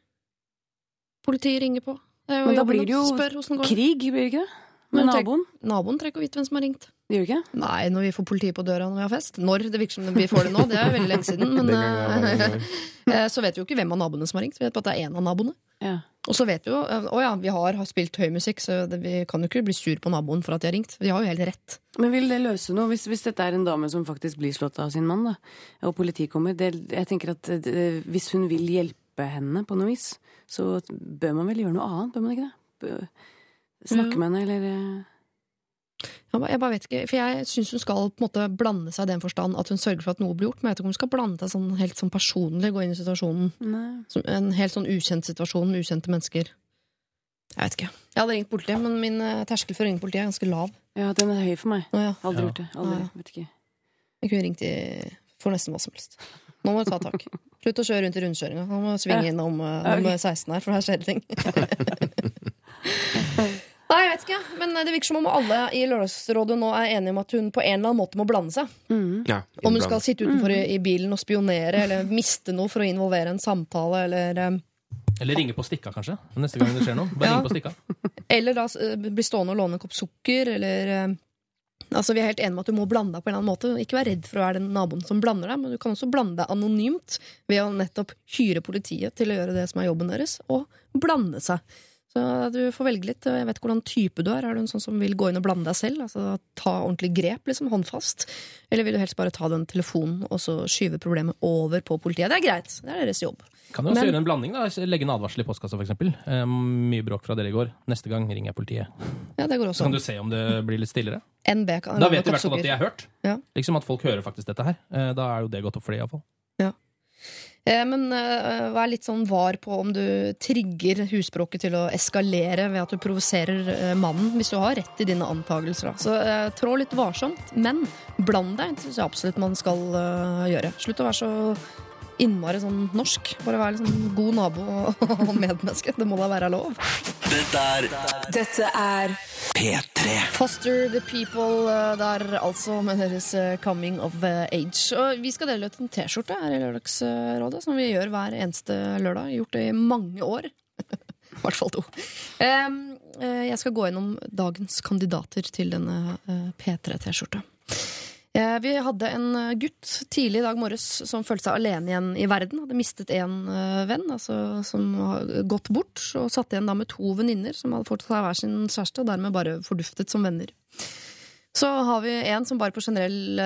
Politiet ringer på. Men da blir det jo. Spør. Krig, blir det ikke det? Med naboen? Naboen trenger ikke å vite hvem som har ringt. Det gjør ikke? Nei, når vi får politiet på døra når vi har fest. Når det virker som vi får det nå, det er veldig lenge siden. Men eh, eh, så vet vi jo ikke hvem av naboene som har ringt. Vi vet bare at det er én av naboene. Ja. Og så vet vi jo eh, å ja, vi har, har spilt høy musikk, så det, vi kan jo ikke bli sur på naboen for at de har ringt. De har jo helt rett. Men vil det løse noe, hvis, hvis dette er en dame som faktisk blir slått av sin mann, da, og politiet kommer? Det, jeg tenker at det, Hvis hun vil hjelpe henne på noe vis, så bør man vel gjøre noe annet? Bør man ikke det? Bør, snakke Ja. med henne, eller eh, Jeg bare, vet ikke, for jeg syns hun skal på en måte blande seg i den forstand at hun sørger for at noe blir gjort, men jeg vet ikke om hun skal blande seg sånn helt sånn personlig, gå inn i situasjonen. Nei. Som en helt sånn ukjent situasjon med ukjente mennesker. Jeg vet ikke. Jeg hadde ringt politiet, men min eh, terskel for å ringe politiet er ganske lav. Ja, den er høy for meg. Å ja. Aldri Ja. gjort det. Aldri. Ja. Vet ikke. Jeg kunne ringt i for nesten hva som helst. Nå må du ta tak. Slutt å kjøre rundt i rundkjøringa. Nå må du svinge innom uh, nummer 16 her, for her skjer det ting. Nei, jeg vet ikke. Men det virker som om alle i Lørdagsrådet nå er enige om at hun på en eller annen måte må blande seg. Mm. Ja, Om hun skal sitte utenfor i, i bilen og spionere, eller miste noe for å involvere en samtale, eller um, Eller ringe på stikka, kanskje. Neste gang det skjer noe. Bare Ja. ringe på stikka. Eller da eh, bli stående og låne en kopp sukker, eller eh, Altså, Vi er helt enige om at du må blande deg på en eller annen måte. Ikke vær redd for å være den naboen som blander deg, men du kan også blande deg anonymt ved å nettopp hyre politiet til å gjøre det som er jobben deres, og blande seg. Så du får velge litt. Jeg vet hvordan type du er. Er du en sånn som vil gå inn og blande deg selv? Altså Ta ordentlig grep, liksom, håndfast? Eller vil du helst bare ta den telefonen og så skyve problemet over på politiet? Det er greit. Det er deres jobb. Kan du også Men- gjøre en blanding. da Legge en advarsel i postkassa, f.eks. Eh, mye bråk fra dere i går. Neste gang ringer jeg politiet. Ja, det går også. Så kan du se om det blir litt stillere. NB kan Da vet du i hvert fall at de er hørt. Ja. Liksom at folk hører faktisk dette her. Eh, Da er jo det gått opp for de, iallfall. Eh, Men eh, vær litt sånn var på om du trigger husbråket til å eskalere ved at du provoserer eh, mannen, hvis du har rett i dine antakelser. Så trå litt varsomt, men bland deg. Det syns jeg absolutt man skal gjøre. Slutt å være så innmari sånn norsk. Bare være sånn god nabo og, medmenneske. Det må da være lov. Dette er Dette er P3. Foster the People eh, der altså med deres eh, Coming of eh, Age. Og vi skal dele ut en T-skjorte her i Lørdagsrådet, som vi gjør hver eneste lørdag. Gjort det i mange år. I hvert fall to. Jeg skal gå gjennom dagens kandidater til denne eh, P3-T-skjorta. Eh, Vi hadde en eh, gutt tidlig i dag morges som følte seg alene igjen i verden. Hadde mistet en eh, venn altså, som har gått bort, og satt igjen da med to venninner som hadde fått seg hver sin kjæreste, og dermed bare forduftet som venner. Så har vi en som bare på generell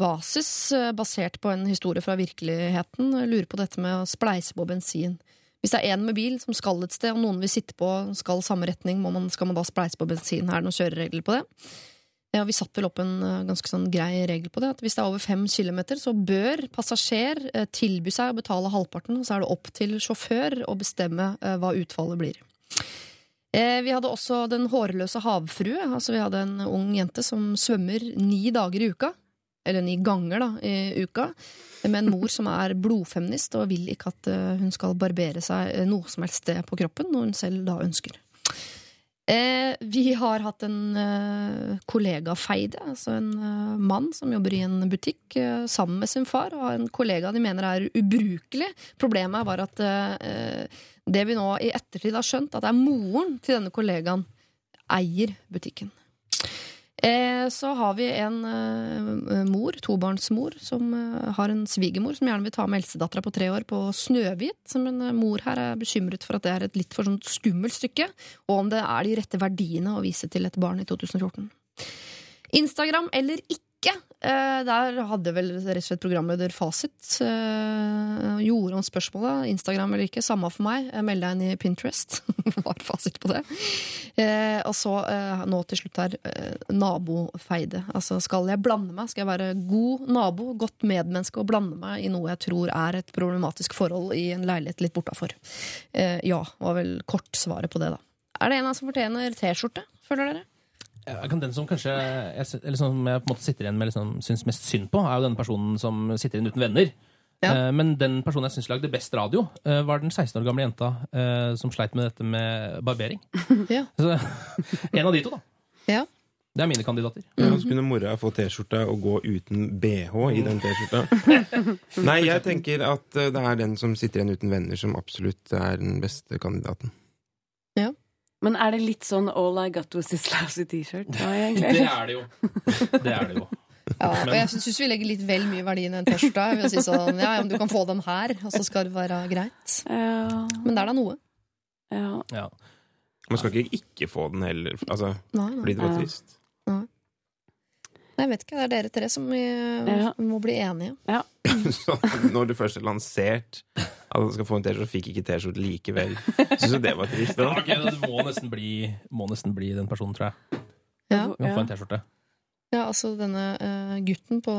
basis, basert på en historie fra virkeligheten, lurer på dette med å spleise på bensin. Hvis det er en med bil som skal et sted, og noen vil sitte på skal samme retning, man, skal man da spleise på bensin? Er det noen kjøreregler på det? Ja, vi satt vel opp en eh, ganske sånn grei regel på det. At hvis det er over fem kilometer, så bør passasjer eh, tilby seg å betale halvparten. Og så er det opp til sjåfør å bestemme eh, hva utfallet blir. Vi hadde også Den hårløse havfrue. Altså Vi hadde en ung jente som svømmer ni dager i uka. Eller ni ganger da, i uka. Med en mor som er blodfeminist og vil ikke at hun skal barbere seg noe som helst sted på kroppen, noe hun selv da ønsker. Eh, vi har hatt en eh, kollegafeide, altså en eh, mann som jobber i en butikk eh, sammen med sin far, og en kollega de mener er ubrukelig. Problemet var at eh, det vi nå i ettertid har skjønt, at det er moren til denne kollegaen eier butikken. Eh, så har vi en eh, mor, tobarnsmor, som eh, har en svigermor som gjerne vil ta med eldstedattera på tre år på Snøhvit. Som en eh, mor her er bekymret for at det er et litt for sånn skummelt stykke, og om det er de rette verdiene å vise til et barn i 2014. Instagram eller ikke? Eh, der hadde vel rett og slett programleder fasit. Eh, gjorde om spørsmålet. Instagram eller ikke, samme for meg. Jeg Meld deg inn i Pinterest. Var fasit på det. Eh, og så nå til slutt her, nabofeide. Altså skal jeg blande meg? Skal jeg være god nabo, godt medmenneske og blande meg i noe jeg tror er et problematisk forhold i en leilighet litt bortafor? Ja, var vel kort svaret på det, da. Er det en av dem som fortjener T-skjorte, føler dere? Den som kanskje jeg, eller som jeg på en måte sitter igjen med liksom, syns mest synd på, er jo denne personen som sitter igjen uten venner. Ja. Men den personen jeg syns lagde best radio, eh, var den 16 år gamle jenta eh, som sleit med dette med barbering. Ja. Så, en av de to, da. Ja. Det er mine kandidater. Ja, så kunne mora få T-skjorte og gå uten BH i den T-skjorta. Nei, jeg tenker at eh, det er den som sitter igjen uten venner, som absolutt er den beste kandidaten. Men er det litt sånn all I got was this lousy T-shirt? Det er det jo. Det er det jo. Ja, og jeg syns vi legger litt vel mye verdi i den T-skjorta. Ved å si sånn, ja, om du kan få den her, og så skal det være greit. Ja, Men det er da noe. ja. Ja. Man skal ikke ikke få den heller, altså, Nei, nei. fordi det var Ja. Trist. Jeg vet ikke, det er dere tre som eh, Ja. må bli enige. Så når du først er lansert at du skal få en T-skjorte, fikk ikke T-skjorte likevel. Syns du det var trist? Ja, da? ok, det må nesten, bli, må nesten bli den personen, tror jeg. Ja. Må få en T-skjorte. Ja, altså denne uh, gutten på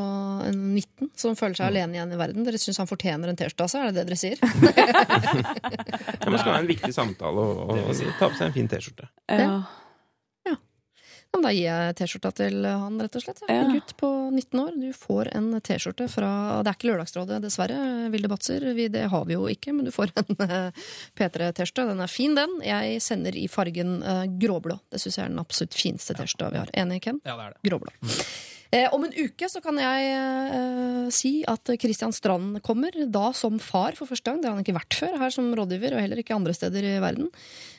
19 som føler Mm. seg alene igjen i verden. Dere syns han fortjener en T-skjorte, altså? Er det det dere sier? Ja, man skal ha en viktig samtale og, og, og ta på seg en fin T-skjorte. ja. Ja, men da gir jeg T-skjorta til han, rett og slett. Ja. En gutt på 19 år. Du får en T-skjorte fra Det er ikke Lørdagsrådet, dessverre. Vilde Batser. Vi, det har vi jo ikke, men du får en eh, P3-T-skjorte. Den er fin, den. Jeg sender i fargen eh, gråblå. Det syns jeg er den absolutt fineste T-skjorta vi har. Enig, Ken? Ja, det er det. Gråblå. Eh, om en uke så kan jeg eh, si at Kristian Strand kommer, da som far for første gang. Det har han ikke vært før her som rådgiver, og heller ikke andre steder i verden.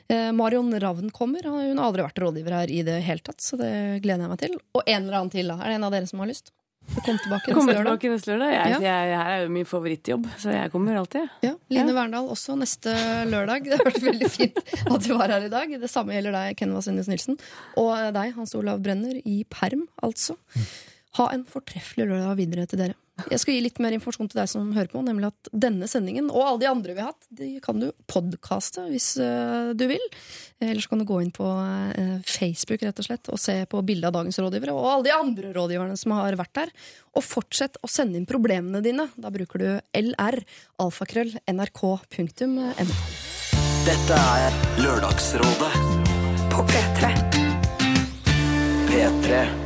Eh, Marion Ravn kommer. Hun har aldri vært rådgiver her i det hele tatt, så det gleder jeg meg til. Og en eller annen til, da. Er det en av dere som har lyst? Å komme tilbake neste lørdag? tilbake neste lørdag. Jeg, Ja. jeg, her er jo min favorittjobb, så jeg kommer alltid. Ja, Line Ja. Verndal også neste lørdag. Det vært veldig fint at du var her i dag. Det samme gjelder deg, Ken Vasenus Nilsen. Og deg, Hans Olav Brenner, i perm, altså. Ha en fortreffelig lørdag videre til dere. Jeg skal gi litt mer informasjon til deg som hører på, nemlig at denne sendingen, og alle de andre vi har hatt, de kan du podkaste hvis eh, du vil. Eller så kan du gå inn på eh, Facebook rett og slett og se på bildet av dagens rådgivere og alle de andre rådgiverne som har vært der. Og fortsett å sende inn problemene dine. Da bruker du lr, alfakrøll, nrk.no. Dette er Lørdagsrådet På P3. P3.